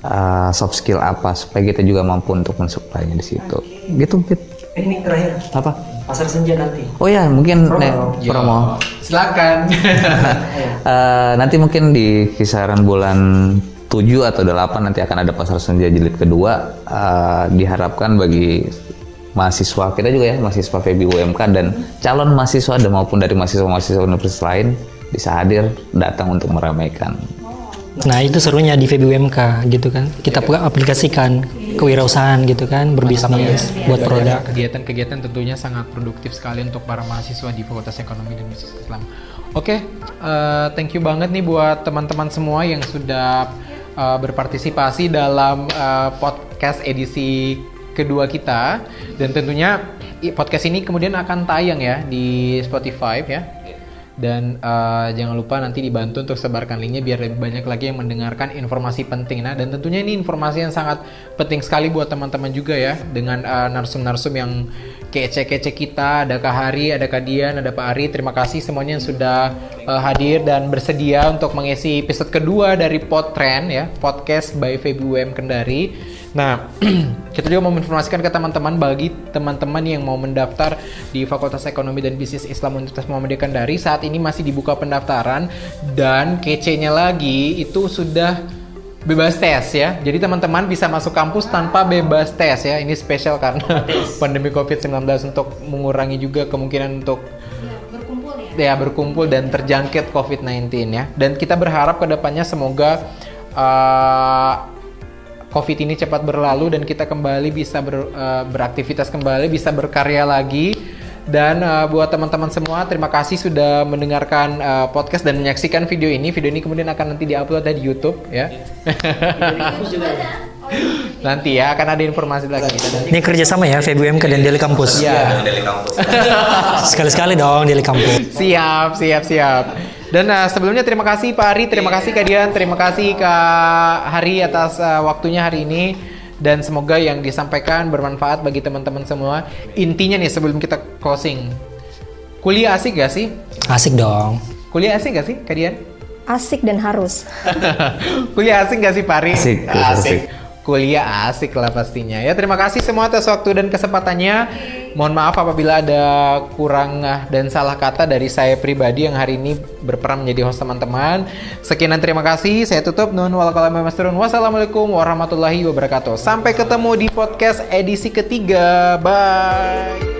uh, soft skill apa supaya kita juga mampu untuk mensuplainya di situ. Gitu, Pit. Eh, ini terakhir. Apa? Pasar senja nanti. Oh ya, mungkin Promo. nih, Ya, promo. Silakan. Eh, nanti mungkin di kisaran bulan 7 atau 8 nanti akan ada pasar senja jilid kedua. Eh, diharapkan bagi mahasiswa kita juga ya, mahasiswa FEB UMK dan calon mahasiswa dan maupun dari mahasiswa-mahasiswa universitas lain bisa hadir datang untuk meramaikan. Nah itu serunya di FEBUMK gitu kan. Kita aplikasikan kewirausahaan gitu kan, berbisnis, buat produk. Kegiatan-kegiatan tentunya sangat produktif sekali untuk para mahasiswa di Fakultas Ekonomi dan Bisnis Islam. Oke, eh, thank you banget nih buat teman-teman semua yang sudah eh, berpartisipasi dalam eh, podcast edisi kedua kita dan tentunya podcast ini kemudian akan tayang ya di Spotify ya dan eh, jangan lupa nanti dibantu untuk sebarkan linknya biar lebih banyak lagi yang mendengarkan informasi penting. Nah dan tentunya ini informasi yang sangat penting sekali buat teman-teman juga ya. Dengan eh, narsum-narsum yang kece-kece kita ada Kak Hari, ada Kak Dian, ada Pak Ari terima kasih semuanya yang sudah eh, hadir dan bersedia untuk mengisi episode kedua dari Podtrend ya podcast by FEBUM Kendari Nah, kita juga mau menginformasikan ke teman-teman bagi teman-teman yang mau mendaftar di Fakultas Ekonomi dan Bisnis Islam Universitas Muhammadiyah Kendari saat ini masih dibuka pendaftaran dan kece-nya lagi itu sudah bebas tes ya. Jadi teman-teman bisa masuk kampus tanpa bebas tes ya. Ini spesial karena pandemi Covid-19 untuk mengurangi juga kemungkinan untuk ya berkumpul dan terjangkit COVID-19 ya. Dan kita berharap ke depannya semoga uh, COVID ini cepat berlalu dan kita kembali bisa ber- uh, beraktivitas kembali, bisa berkarya lagi. Dan uh, buat teman-teman semua, terima kasih sudah mendengarkan uh, podcast dan menyaksikan video ini. Video ini kemudian akan nanti diupload di YouTube ya. nanti ya akan ada informasi lagi. Ini kerjasama ya FEBUMK dan Deli Kampus. Ya. Sekali-sekali dong Deli Kampus. Siap, siap, siap. Dan uh, sebelumnya terima kasih Pak Ari, terima kasih Kak Dian, terima kasih Kak Hari atas uh, waktunya hari ini dan semoga yang disampaikan bermanfaat bagi teman-teman semua. Intinya nih sebelum kita closing, kuliah asik gak sih? Asik dong. Kuliah asik gak sih Kak Dian? Asik dan harus. kuliah asik gak sih Pak Ari? Asik, asik. Kuliah asik lah pastinya. Ya terima kasih semua atas waktu dan kesempatannya. Mohon maaf apabila ada kurang dan salah kata dari saya pribadi yang hari ini berperan menjadi host teman-teman. Sekian dan terima kasih. Saya tutup. Nun. Wassalamualaikum warahmatullahi wabarakatuh. Sampai ketemu di podcast edisi ketiga. Bye.